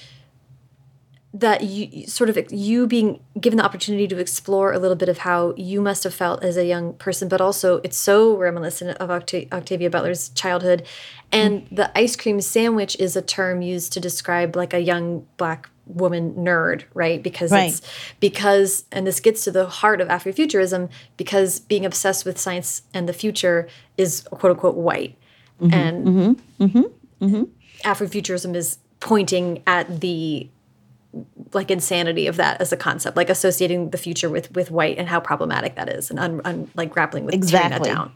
that you sort of you being given the opportunity to explore a little bit of how you must have felt as a young person but also it's so reminiscent of Octa octavia butler's childhood. And mm. the ice cream sandwich is a term used to describe like a young black woman nerd right? Because right. it's because and this gets to the heart of afrofuturism because being obsessed with science and the future is quote unquote white. Mm -hmm, and mm -hmm, -hmm, afrofuturism is pointing at the like insanity of that as a concept, like associating the future with with white and how problematic that is, and un, un, like grappling with exactly. tearing that down.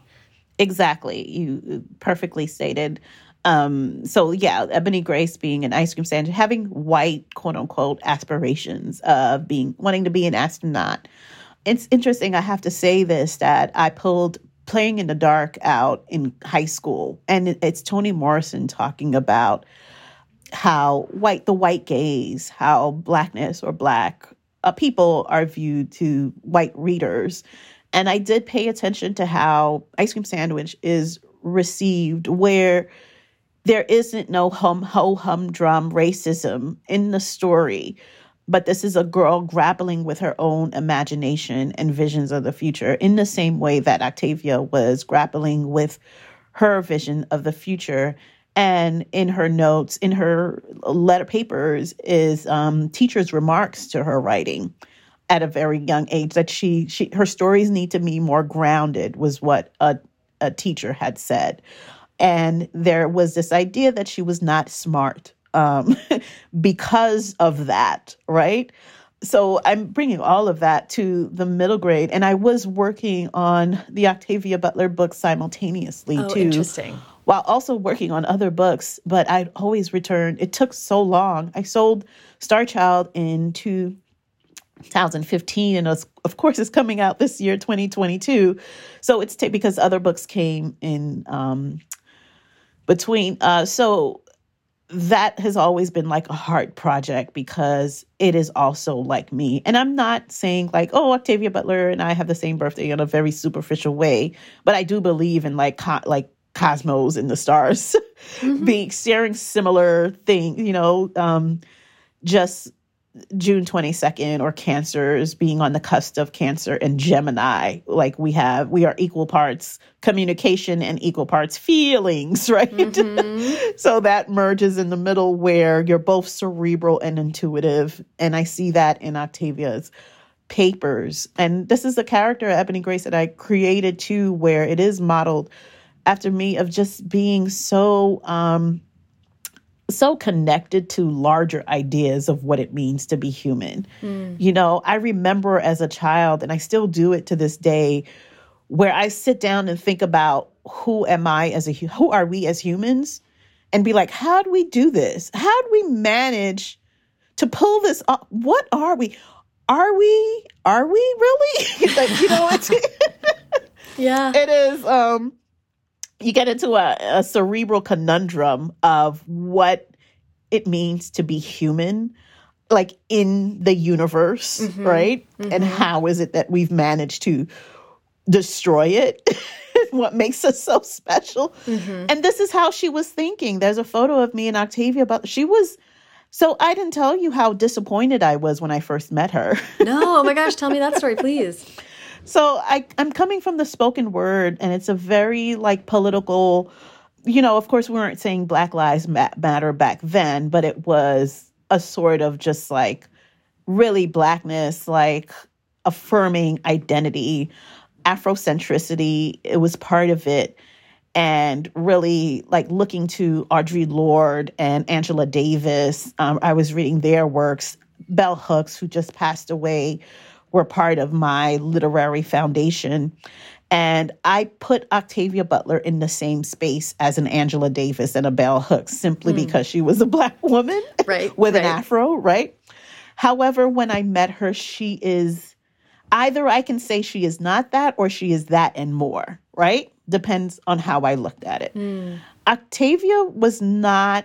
Exactly, you perfectly stated. Um, so yeah, Ebony Grace being an ice cream stand, having white quote unquote aspirations of being wanting to be an astronaut. It's interesting. I have to say this that I pulled playing in the dark out in high school, and it's Toni Morrison talking about how white the white gaze, how blackness or black uh, people are viewed to white readers. And I did pay attention to how Ice Cream Sandwich is received, where there isn't no hum ho humdrum racism in the story. But this is a girl grappling with her own imagination and visions of the future in the same way that Octavia was grappling with her vision of the future and in her notes in her letter papers is um, teachers remarks to her writing at a very young age that she she her stories need to be more grounded was what a, a teacher had said. And there was this idea that she was not smart um, because of that right? So i'm bringing all of that to the middle grade and i was working on the octavia butler book simultaneously oh, too. interesting while also working on other books, but I'd always return. It took so long. I sold Star Child in 2015, and of course, it's coming out this year, 2022. So it's t- because other books came in um, between. Uh, so that has always been like a heart project because it is also like me. And I'm not saying like, oh, Octavia Butler and I have the same birthday in a very superficial way, but I do believe in like co- like cosmos and the stars mm-hmm. being sharing similar things, you know, um, just June 22nd or cancers being on the cusp of cancer and Gemini. Like we have, we are equal parts communication and equal parts feelings, right? Mm-hmm. so that merges in the middle where you're both cerebral and intuitive. And I see that in Octavia's papers. And this is the character, Ebony Grace, that I created too, where it is modeled after me of just being so um so connected to larger ideas of what it means to be human. Mm. You know, I remember as a child and I still do it to this day where I sit down and think about who am I as a who are we as humans and be like how do we do this? How do we manage to pull this off? What are we? Are we are we really? like, you know, it's Yeah. It is um you get into a, a cerebral conundrum of what it means to be human like in the universe mm-hmm. right mm-hmm. and how is it that we've managed to destroy it what makes us so special mm-hmm. and this is how she was thinking there's a photo of me and octavia but she was so i didn't tell you how disappointed i was when i first met her no oh my gosh tell me that story please so I, I'm coming from the spoken word, and it's a very like political. You know, of course, we weren't saying Black Lives Matter back then, but it was a sort of just like really blackness, like affirming identity, Afrocentricity. It was part of it. and really like looking to Audre Lorde and Angela Davis. Um, I was reading their works. Bell Hooks, who just passed away, were part of my literary foundation. And I put Octavia Butler in the same space as an Angela Davis and a Bell Hooks simply mm. because she was a black woman right, with right. an afro, right? However, when I met her, she is either I can say she is not that or she is that and more, right? Depends on how I looked at it. Mm. Octavia was not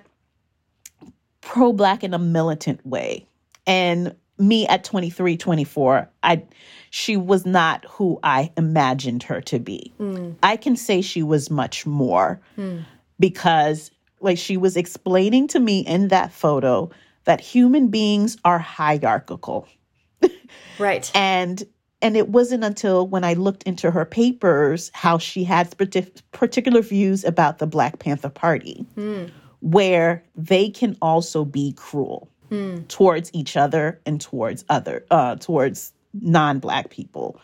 pro black in a militant way. And me at 23, 24, I she was not who I imagined her to be. Mm. I can say she was much more mm. because like she was explaining to me in that photo that human beings are hierarchical. right. and and it wasn't until when I looked into her papers how she had particular views about the Black Panther Party, mm. where they can also be cruel mm. towards each other and towards other uh, towards non-black people.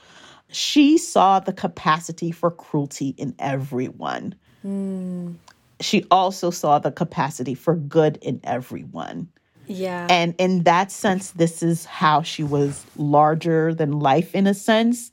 She saw the capacity for cruelty in everyone. Mm. She also saw the capacity for good in everyone. Yeah. And in that sense, this is how she was larger than life in a sense.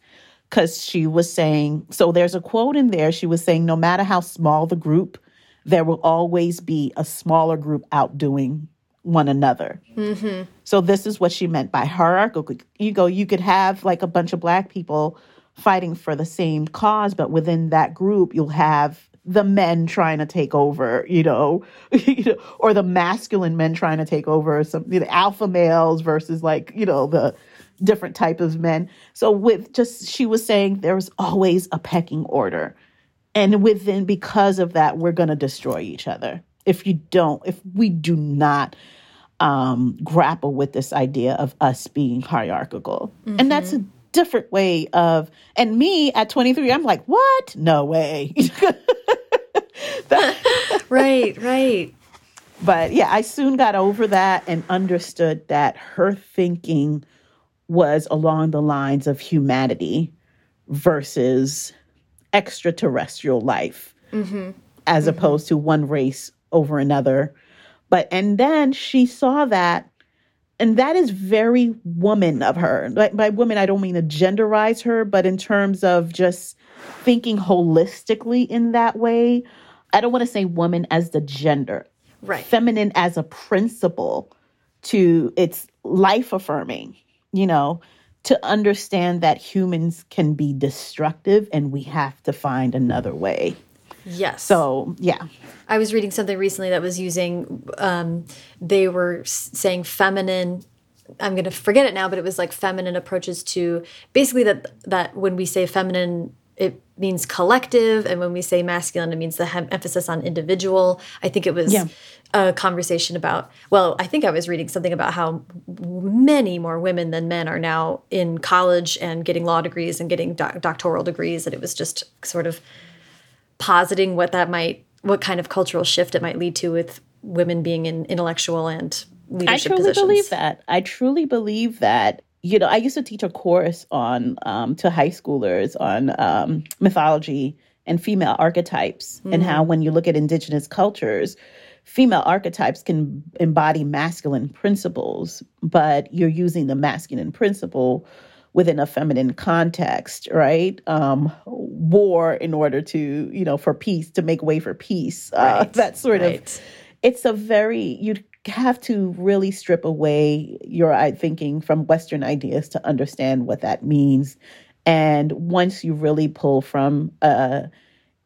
Because she was saying, so there's a quote in there. She was saying, no matter how small the group, there will always be a smaller group outdoing one another. Mm-hmm. So this is what she meant by hierarchical. You go, you could have like a bunch of black people fighting for the same cause, but within that group, you'll have the men trying to take over, you know, you know, or the masculine men trying to take over some you know, alpha males versus like, you know, the different type of men. So with just she was saying there's always a pecking order. And within because of that, we're gonna destroy each other. If you don't, if we do not um, grapple with this idea of us being hierarchical. Mm-hmm. And that's a different way of, and me at 23, I'm like, what? No way. that, right, right. But yeah, I soon got over that and understood that her thinking was along the lines of humanity versus extraterrestrial life, mm-hmm. as mm-hmm. opposed to one race over another but and then she saw that and that is very woman of her. Like by woman, I don't mean to genderize her, but in terms of just thinking holistically in that way. I don't want to say woman as the gender, right? Feminine as a principle to its life affirming, you know, to understand that humans can be destructive and we have to find another way. Yes. So, yeah. I was reading something recently that was using, um, they were saying feminine. I'm going to forget it now, but it was like feminine approaches to basically that that when we say feminine, it means collective, and when we say masculine, it means the emphasis on individual. I think it was yeah. a conversation about. Well, I think I was reading something about how many more women than men are now in college and getting law degrees and getting doctoral degrees, and it was just sort of positing what that might what kind of cultural shift it might lead to with women being in intellectual and leadership positions. I truly positions. believe that. I truly believe that. You know, I used to teach a course on um, to high schoolers on um, mythology and female archetypes, mm-hmm. and how when you look at indigenous cultures, female archetypes can embody masculine principles, but you're using the masculine principle within a feminine context, right? Um, war in order to, you know, for peace, to make way for peace. Uh, right. that sort right. of, it's a very, you'd have to really strip away your thinking from Western ideas to understand what that means. And once you really pull from uh,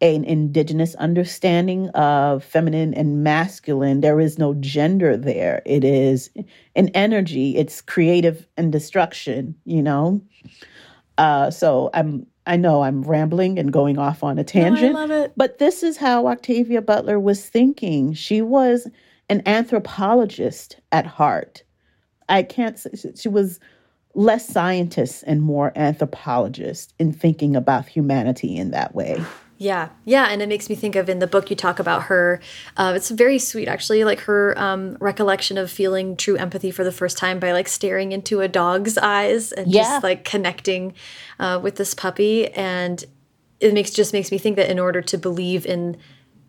an indigenous understanding of feminine and masculine. There is no gender there. It is an energy. It's creative and destruction. You know. Uh, so I'm. I know I'm rambling and going off on a tangent. No, I love it. But this is how Octavia Butler was thinking. She was an anthropologist at heart. I can't say she was less scientist and more anthropologist in thinking about humanity in that way. Yeah, yeah, and it makes me think of in the book you talk about her. Uh, it's very sweet, actually, like her um, recollection of feeling true empathy for the first time by like staring into a dog's eyes and yeah. just like connecting uh, with this puppy. And it makes just makes me think that in order to believe in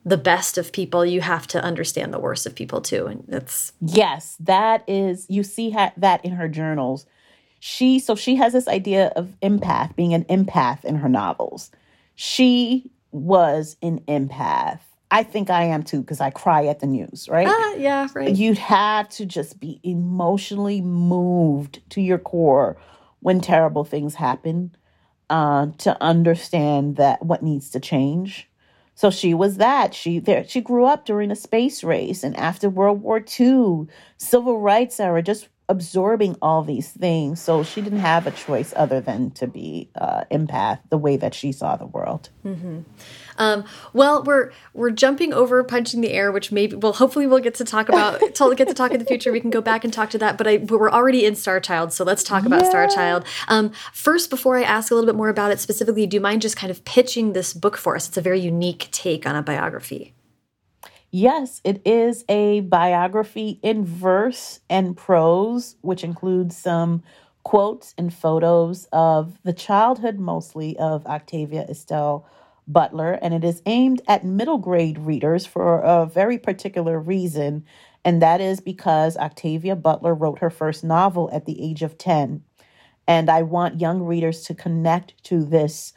the best of people, you have to understand the worst of people too. And that's yes, that is you see that in her journals. She so she has this idea of empath, being an empath in her novels. She was an empath. I think I am too because I cry at the news, right? Ah, yeah, right. You'd have to just be emotionally moved to your core when terrible things happen uh, to understand that what needs to change. So she was that. She there. She grew up during a space race, and after World War II, civil rights era, just absorbing all these things. So she didn't have a choice other than to be uh, empath the way that she saw the world. Mm-hmm. Um, well, we're we're jumping over punching the air, which maybe well, hopefully we'll get to talk about to get to talk in the future. We can go back and talk to that. But I we're already in Star Child, so let's talk about yeah. Star Child. Um, first, before I ask a little bit more about it specifically, do you mind just kind of pitching this book for us? It's a very unique take on a biography. Yes, it is a biography in verse and prose, which includes some quotes and photos of the childhood mostly of Octavia Estelle Butler, and it is aimed at middle grade readers for a very particular reason, and that is because Octavia Butler wrote her first novel at the age of 10. And I want young readers to connect to this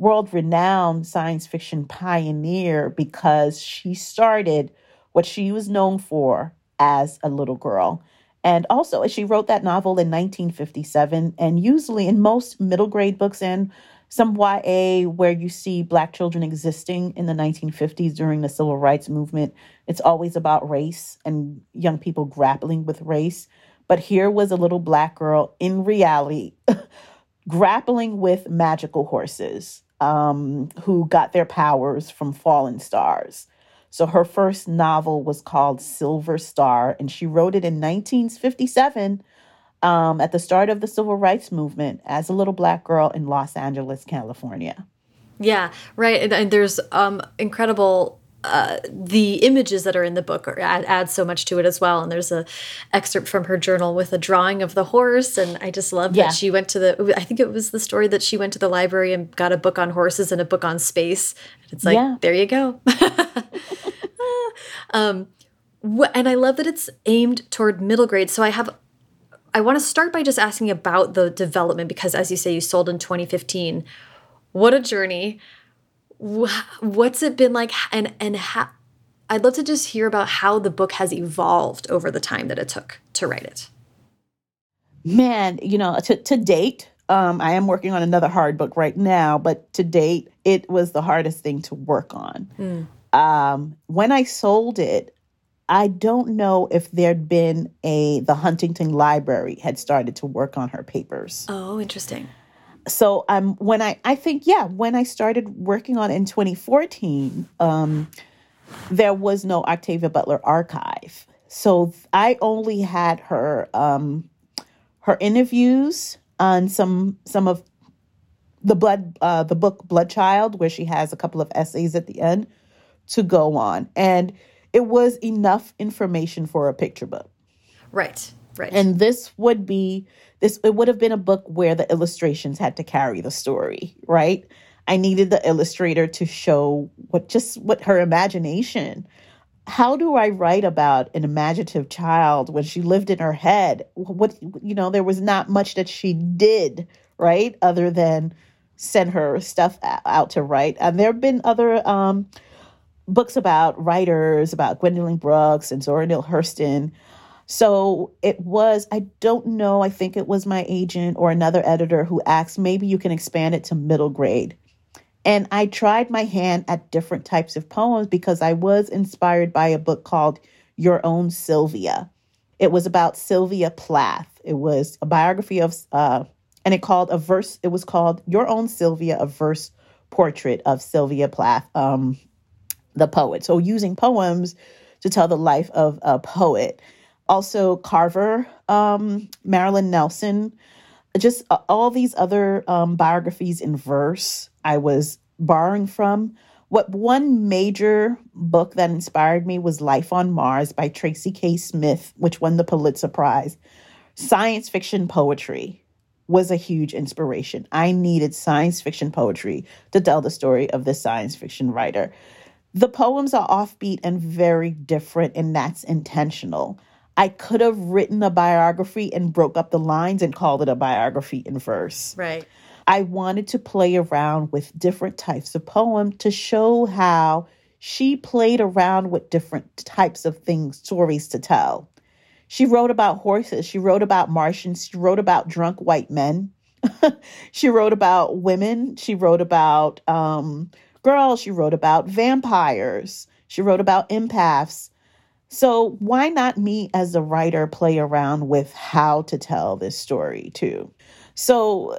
world renowned science fiction pioneer because she started what she was known for as a little girl. And also, she wrote that novel in 1957. And usually, in most middle grade books and some YA where you see Black children existing in the 1950s during the civil rights movement, it's always about race and young people grappling with race. But here was a little Black girl in reality grappling with magical horses um, who got their powers from fallen stars. So her first novel was called Silver Star, and she wrote it in 1957 um, at the start of the civil rights movement as a little black girl in Los Angeles, California. Yeah, right. And, and there's um, incredible uh, the images that are in the book add, add so much to it as well. And there's a excerpt from her journal with a drawing of the horse, and I just love yeah. that she went to the. I think it was the story that she went to the library and got a book on horses and a book on space. It's like yeah. there you go. um, and I love that it's aimed toward middle grade. So I have. I want to start by just asking about the development because, as you say, you sold in 2015. What a journey! What's it been like and and how I'd love to just hear about how the book has evolved over the time that it took to write it. Man, you know, to, to date, um, I am working on another hard book right now, but to date, it was the hardest thing to work on. Mm. Um, when I sold it, I don't know if there'd been a the Huntington Library had started to work on her papers. Oh, interesting so um when i i think yeah when i started working on it in 2014 um there was no octavia butler archive. So i only had her um her interviews on some some of the blood uh the book Bloodchild where she has a couple of essays at the end to go on. And it was enough information for a picture book. Right right and this would be this it would have been a book where the illustrations had to carry the story, right? I needed the illustrator to show what just what her imagination. How do I write about an imaginative child when she lived in her head? What you know, there was not much that she did, right? Other than send her stuff out to write. And there have been other um, books about writers, about Gwendolyn Brooks and Zora Neale Hurston, so it was, I don't know, I think it was my agent or another editor who asked, maybe you can expand it to middle grade. And I tried my hand at different types of poems because I was inspired by a book called Your Own Sylvia. It was about Sylvia Plath. It was a biography of, uh, and it called a verse, it was called Your Own Sylvia, a verse portrait of Sylvia Plath, um, the poet. So using poems to tell the life of a poet also Carver, um, Marilyn Nelson, just all these other um, biographies in verse I was borrowing from. What one major book that inspired me was Life on Mars by Tracy K. Smith, which won the Pulitzer Prize. Science fiction poetry, was a huge inspiration. I needed science fiction poetry to tell the story of this science fiction writer. The poems are offbeat and very different, and that's intentional. I could have written a biography and broke up the lines and called it a biography in verse. Right. I wanted to play around with different types of poem to show how she played around with different types of things, stories to tell. She wrote about horses, she wrote about Martians, she wrote about drunk white men. she wrote about women, she wrote about um, girls, she wrote about vampires, she wrote about empaths. So, why not me as a writer play around with how to tell this story too? So,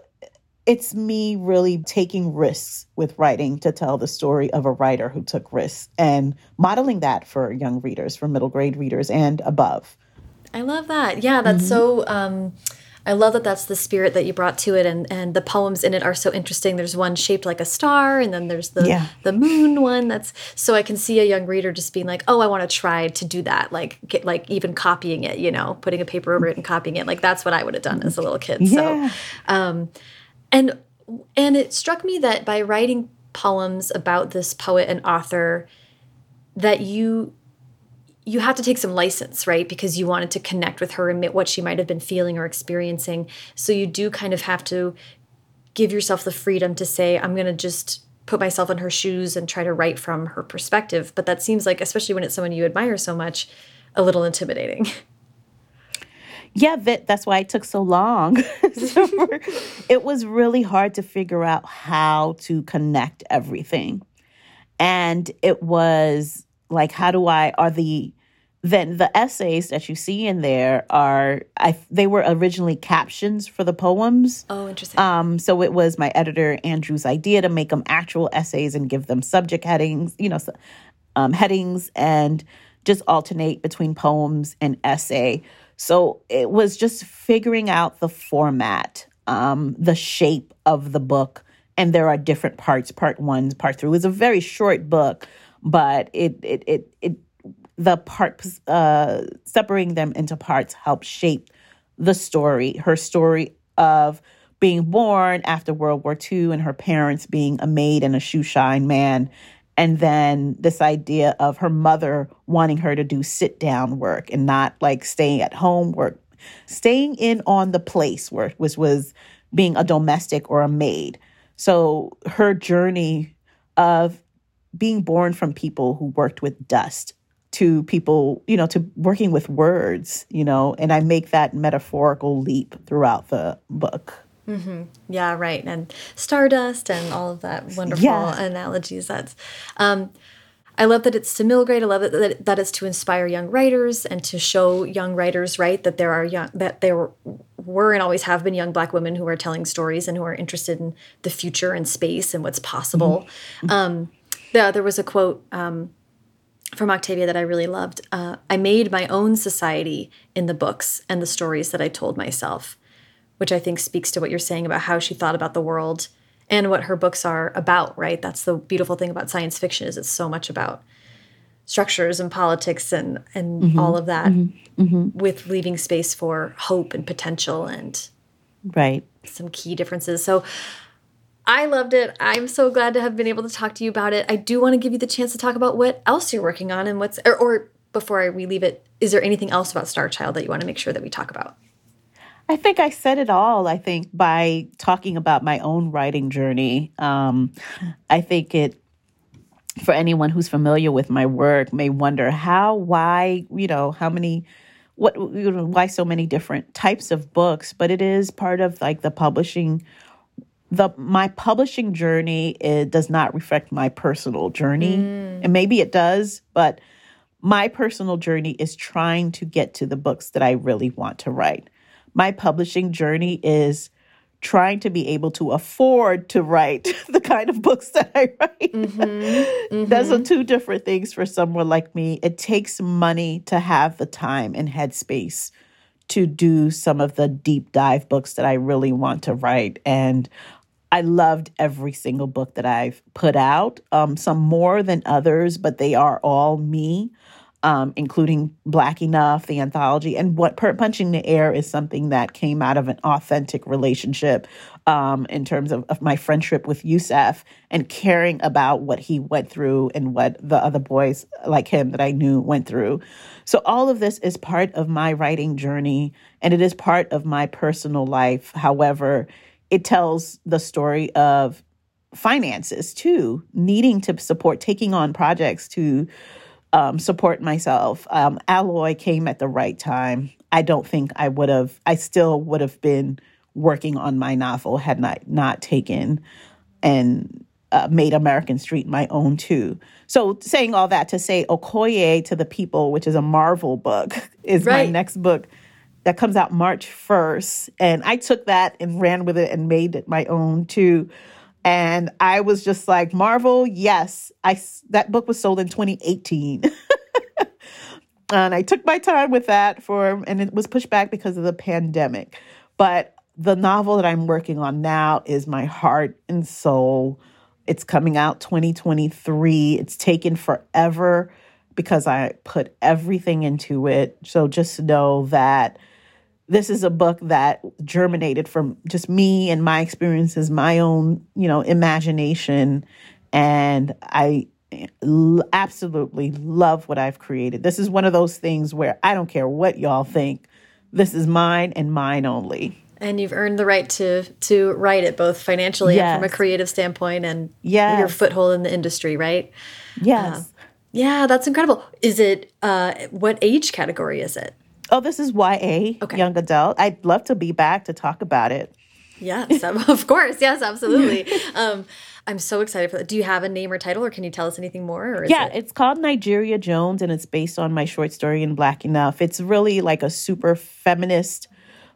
it's me really taking risks with writing to tell the story of a writer who took risks and modeling that for young readers, for middle grade readers and above. I love that. Yeah, that's mm -hmm. so. Um, I love that that's the spirit that you brought to it, and and the poems in it are so interesting. There's one shaped like a star, and then there's the yeah. the moon one. That's so I can see a young reader just being like, oh, I want to try to do that, like get like even copying it, you know, putting a paper over it and copying it. Like that's what I would have done as a little kid. Yeah. So, um, and and it struck me that by writing poems about this poet and author, that you you have to take some license, right? Because you wanted to connect with her and what she might have been feeling or experiencing. So you do kind of have to give yourself the freedom to say, I'm going to just put myself in her shoes and try to write from her perspective. But that seems like, especially when it's someone you admire so much, a little intimidating. Yeah, that, that's why it took so long. it was really hard to figure out how to connect everything. And it was like how do i are the then the essays that you see in there are I they were originally captions for the poems. Oh, interesting. Um, so it was my editor Andrew's idea to make them actual essays and give them subject headings, you know, um, headings, and just alternate between poems and essay. So it was just figuring out the format, um, the shape of the book, and there are different parts. Part one, part three. It was a very short book, but it it it, it the parts uh, separating them into parts helped shape the story. Her story of being born after World War II and her parents being a maid and a shoe shine man. And then this idea of her mother wanting her to do sit down work and not like staying at home work, staying in on the place work, which was being a domestic or a maid. So her journey of being born from people who worked with dust to people, you know, to working with words, you know, and I make that metaphorical leap throughout the book. Mm -hmm. Yeah, right. And stardust and all of that wonderful yeah. analogies. That's, um, I love that it's to grade. I love it that, that it's to inspire young writers and to show young writers, right, that there are young, that there were and always have been young black women who are telling stories and who are interested in the future and space and what's possible. Mm -hmm. um, yeah, there was a quote um, from Octavia that I really loved. Uh, I made my own society in the books and the stories that I told myself, which I think speaks to what you're saying about how she thought about the world and what her books are about, right? That's the beautiful thing about science fiction is it's so much about structures and politics and and mm -hmm, all of that mm -hmm, with leaving space for hope and potential and right some key differences. So I loved it. I'm so glad to have been able to talk to you about it. I do want to give you the chance to talk about what else you're working on and what's, or, or before we leave it, is there anything else about Star Child that you want to make sure that we talk about? I think I said it all. I think by talking about my own writing journey, um, I think it, for anyone who's familiar with my work, may wonder how, why, you know, how many, what, why so many different types of books. But it is part of like the publishing the my publishing journey it does not reflect my personal journey mm. and maybe it does but my personal journey is trying to get to the books that i really want to write my publishing journey is trying to be able to afford to write the kind of books that i write mm-hmm. Mm-hmm. those are two different things for someone like me it takes money to have the time and headspace to do some of the deep dive books that I really want to write. And I loved every single book that I've put out, um, some more than others, but they are all me. um, including Black Enough, the anthology, and what per- Punching the Air is something that came out of an authentic relationship um, in terms of, of my friendship with Yusef and caring about what he went through and what the other boys like him that I knew went through. So all of this is part of my writing journey and it is part of my personal life. However, it tells the story of finances too, needing to support, taking on projects to um, support myself. Um, Alloy came at the right time. I don't think I would have, I still would have been working on my novel had not, not taken and uh, made American Street my own too. So, saying all that to say Okoye to the People, which is a Marvel book, is right. my next book that comes out March 1st. And I took that and ran with it and made it my own too. And I was just like, Marvel, yes. I that book was sold in 2018. and I took my time with that for and it was pushed back because of the pandemic. But the novel that I'm working on now is my heart and soul. It's coming out 2023. It's taken forever because I put everything into it. So just know that this is a book that germinated from just me and my experiences, my own, you know, imagination. And I l- absolutely love what I've created. This is one of those things where I don't care what y'all think. This is mine and mine only. And you've earned the right to to write it both financially yes. and from a creative standpoint and yes. your foothold in the industry, right? Yes. Uh, yeah, that's incredible. Is it uh what age category is it? Oh, this is YA, okay. young adult. I'd love to be back to talk about it. Yes, of course. Yes, absolutely. Um, I'm so excited for that. Do you have a name or title, or can you tell us anything more? yeah, it... it's called Nigeria Jones, and it's based on my short story in Black Enough. It's really like a super feminist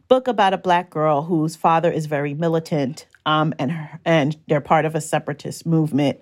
book about a black girl whose father is very militant, um, and her, and they're part of a separatist movement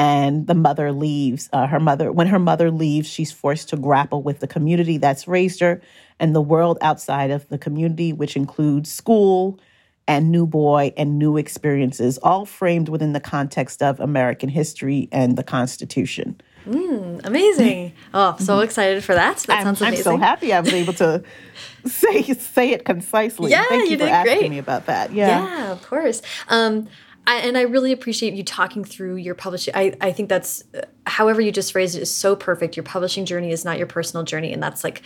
and the mother leaves uh, her mother when her mother leaves she's forced to grapple with the community that's raised her and the world outside of the community which includes school and new boy and new experiences all framed within the context of american history and the constitution. Mm, amazing. Oh so excited for that. That sounds I'm, amazing i'm so happy i was able to say say it concisely. Yeah thank you, you for asking great. me about that. Yeah yeah. of course. Um, I, and I really appreciate you talking through your publishing. I, I think that's, however you just phrased it, is so perfect. Your publishing journey is not your personal journey. And that's like,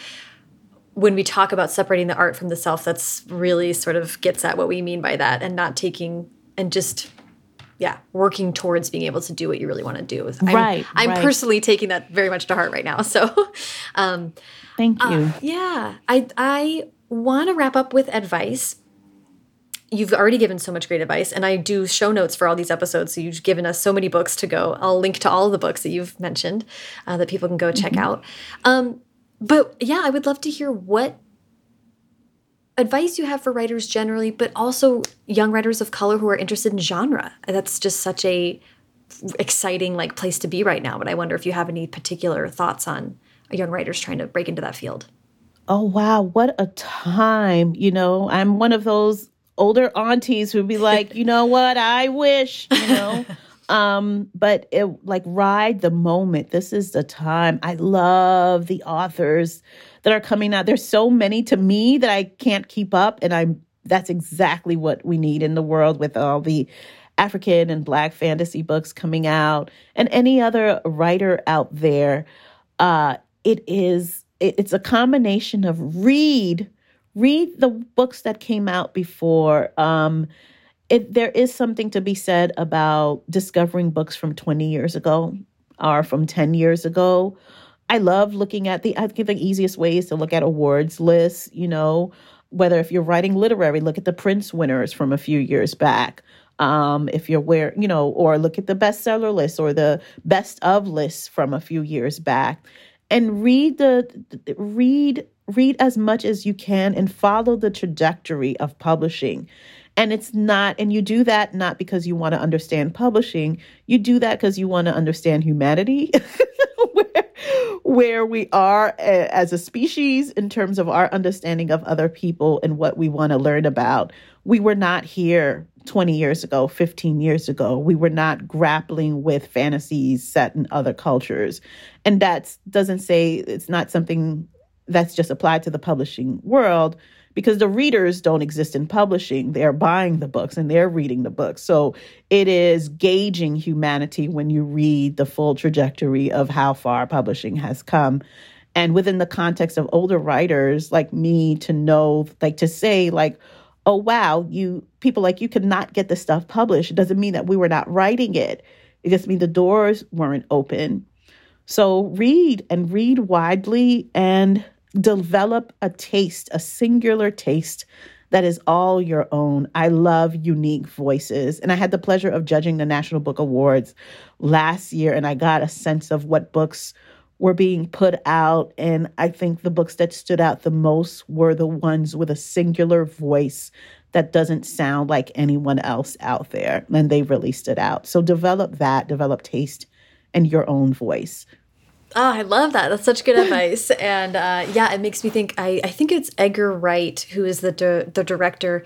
when we talk about separating the art from the self, that's really sort of gets at what we mean by that and not taking and just yeah, working towards being able to do what you really want to do. I'm, right. I'm right. personally taking that very much to heart right now. So, um, thank you. Uh, yeah, I I want to wrap up with advice you've already given so much great advice and i do show notes for all these episodes so you've given us so many books to go. I'll link to all the books that you've mentioned uh, that people can go check mm -hmm. out. Um, but yeah i would love to hear what advice you have for writers generally but also young writers of color who are interested in genre. That's just such a exciting like place to be right now but i wonder if you have any particular thoughts on young writers trying to break into that field. Oh wow. What a time. You know i'm one of those older aunties who'd be like, you know what, I wish, you know. um, but it like ride the moment. This is the time. I love the authors that are coming out. There's so many to me that I can't keep up, and I'm that's exactly what we need in the world with all the African and Black fantasy books coming out, and any other writer out there. Uh, it is it, it's a combination of read read the books that came out before. Um, it, there is something to be said about discovering books from 20 years ago or from 10 years ago. I love looking at the, I think the easiest way is to look at awards lists, you know, whether if you're writing literary, look at the Printz winners from a few years back. Um, if you're where, you know, or look at the bestseller list or the best of lists from a few years back and read the read read as much as you can and follow the trajectory of publishing. And it's not, and you do that not because you want to understand publishing, you do that because you want to understand humanity, where, we are as a species in terms of our understanding of other people and what we want to learn about. We were not here 20 years ago, 15 years ago. We were not grappling with fantasies set in other cultures. And that doesn't say it's not something that's just applied to the publishing world because the readers don't exist in publishing. They're buying the books and they're reading the books. So it is gauging humanity when you read the full trajectory of how far publishing has come. And within the context of older writers like me to know, like to say, like, oh, wow, you people like you could not get the stuff published. It doesn't mean that we were not writing it. It just means the doors weren't open. So read and read widely and develop a taste, a singular taste that is all your own. I love unique voices. And I had the pleasure of judging the National Book Awards last year, and I got a sense of what books were being put out. And I think the books that stood out the most were the ones with a singular voice that doesn't sound like anyone else out there. And they really stood out. So develop that, develop taste and your own voice. Oh, I love that. That's such good advice. And uh, yeah, it makes me think. I, I think it's Edgar Wright who is the di the director.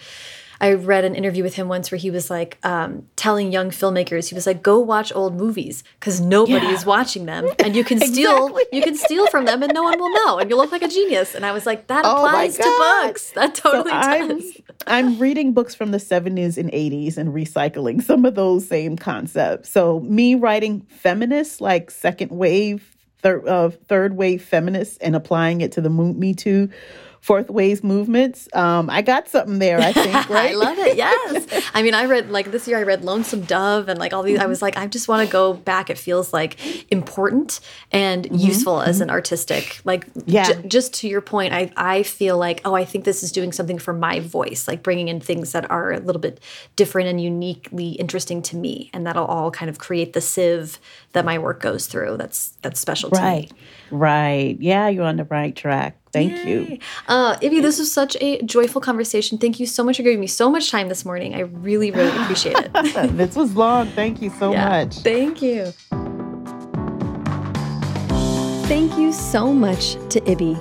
I read an interview with him once where he was like um, telling young filmmakers, he was like, "Go watch old movies because nobody yeah. is watching them, and you can steal, exactly. you can steal from them, and no one will know, and you'll look like a genius." And I was like, "That oh applies to books. That totally so does." I'm, I'm reading books from the 70s and 80s and recycling some of those same concepts. So me writing feminist, like second wave third uh, third wave feminists and applying it to the Me Too fourth wave movements. Um, I got something there, I think, right? I love it. Yes. I mean, I read like this year, I read Lonesome Dove and like all these. I was like, I just want to go back. It feels like important and mm -hmm. useful as an artistic. Like, yeah. just to your point, I, I feel like, oh, I think this is doing something for my voice, like bringing in things that are a little bit different and uniquely interesting to me. And that'll all kind of create the sieve that my work goes through. That's, that's special to right. me. Right. Yeah, you're on the right track. Thank Yay. you. Uh, Ibi, this was such a joyful conversation. Thank you so much for giving me so much time this morning. I really, really appreciate it. this was long. Thank you so yeah. much. Thank you. Thank you so much to Ibi.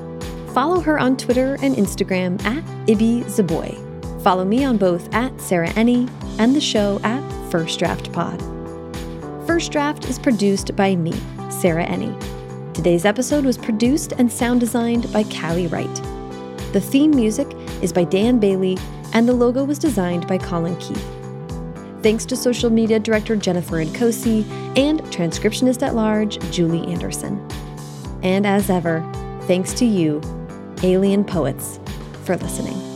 Follow her on Twitter and Instagram at Ibi Zoboi. Follow me on both at Sarah Enni and the show at First Draft Pod. First Draft is produced by me, Sarah Enni. Today's episode was produced and sound designed by Callie Wright. The theme music is by Dan Bailey, and the logo was designed by Colin Keith. Thanks to social media director Jennifer Nkosi and transcriptionist at large Julie Anderson. And as ever, thanks to you, alien poets, for listening.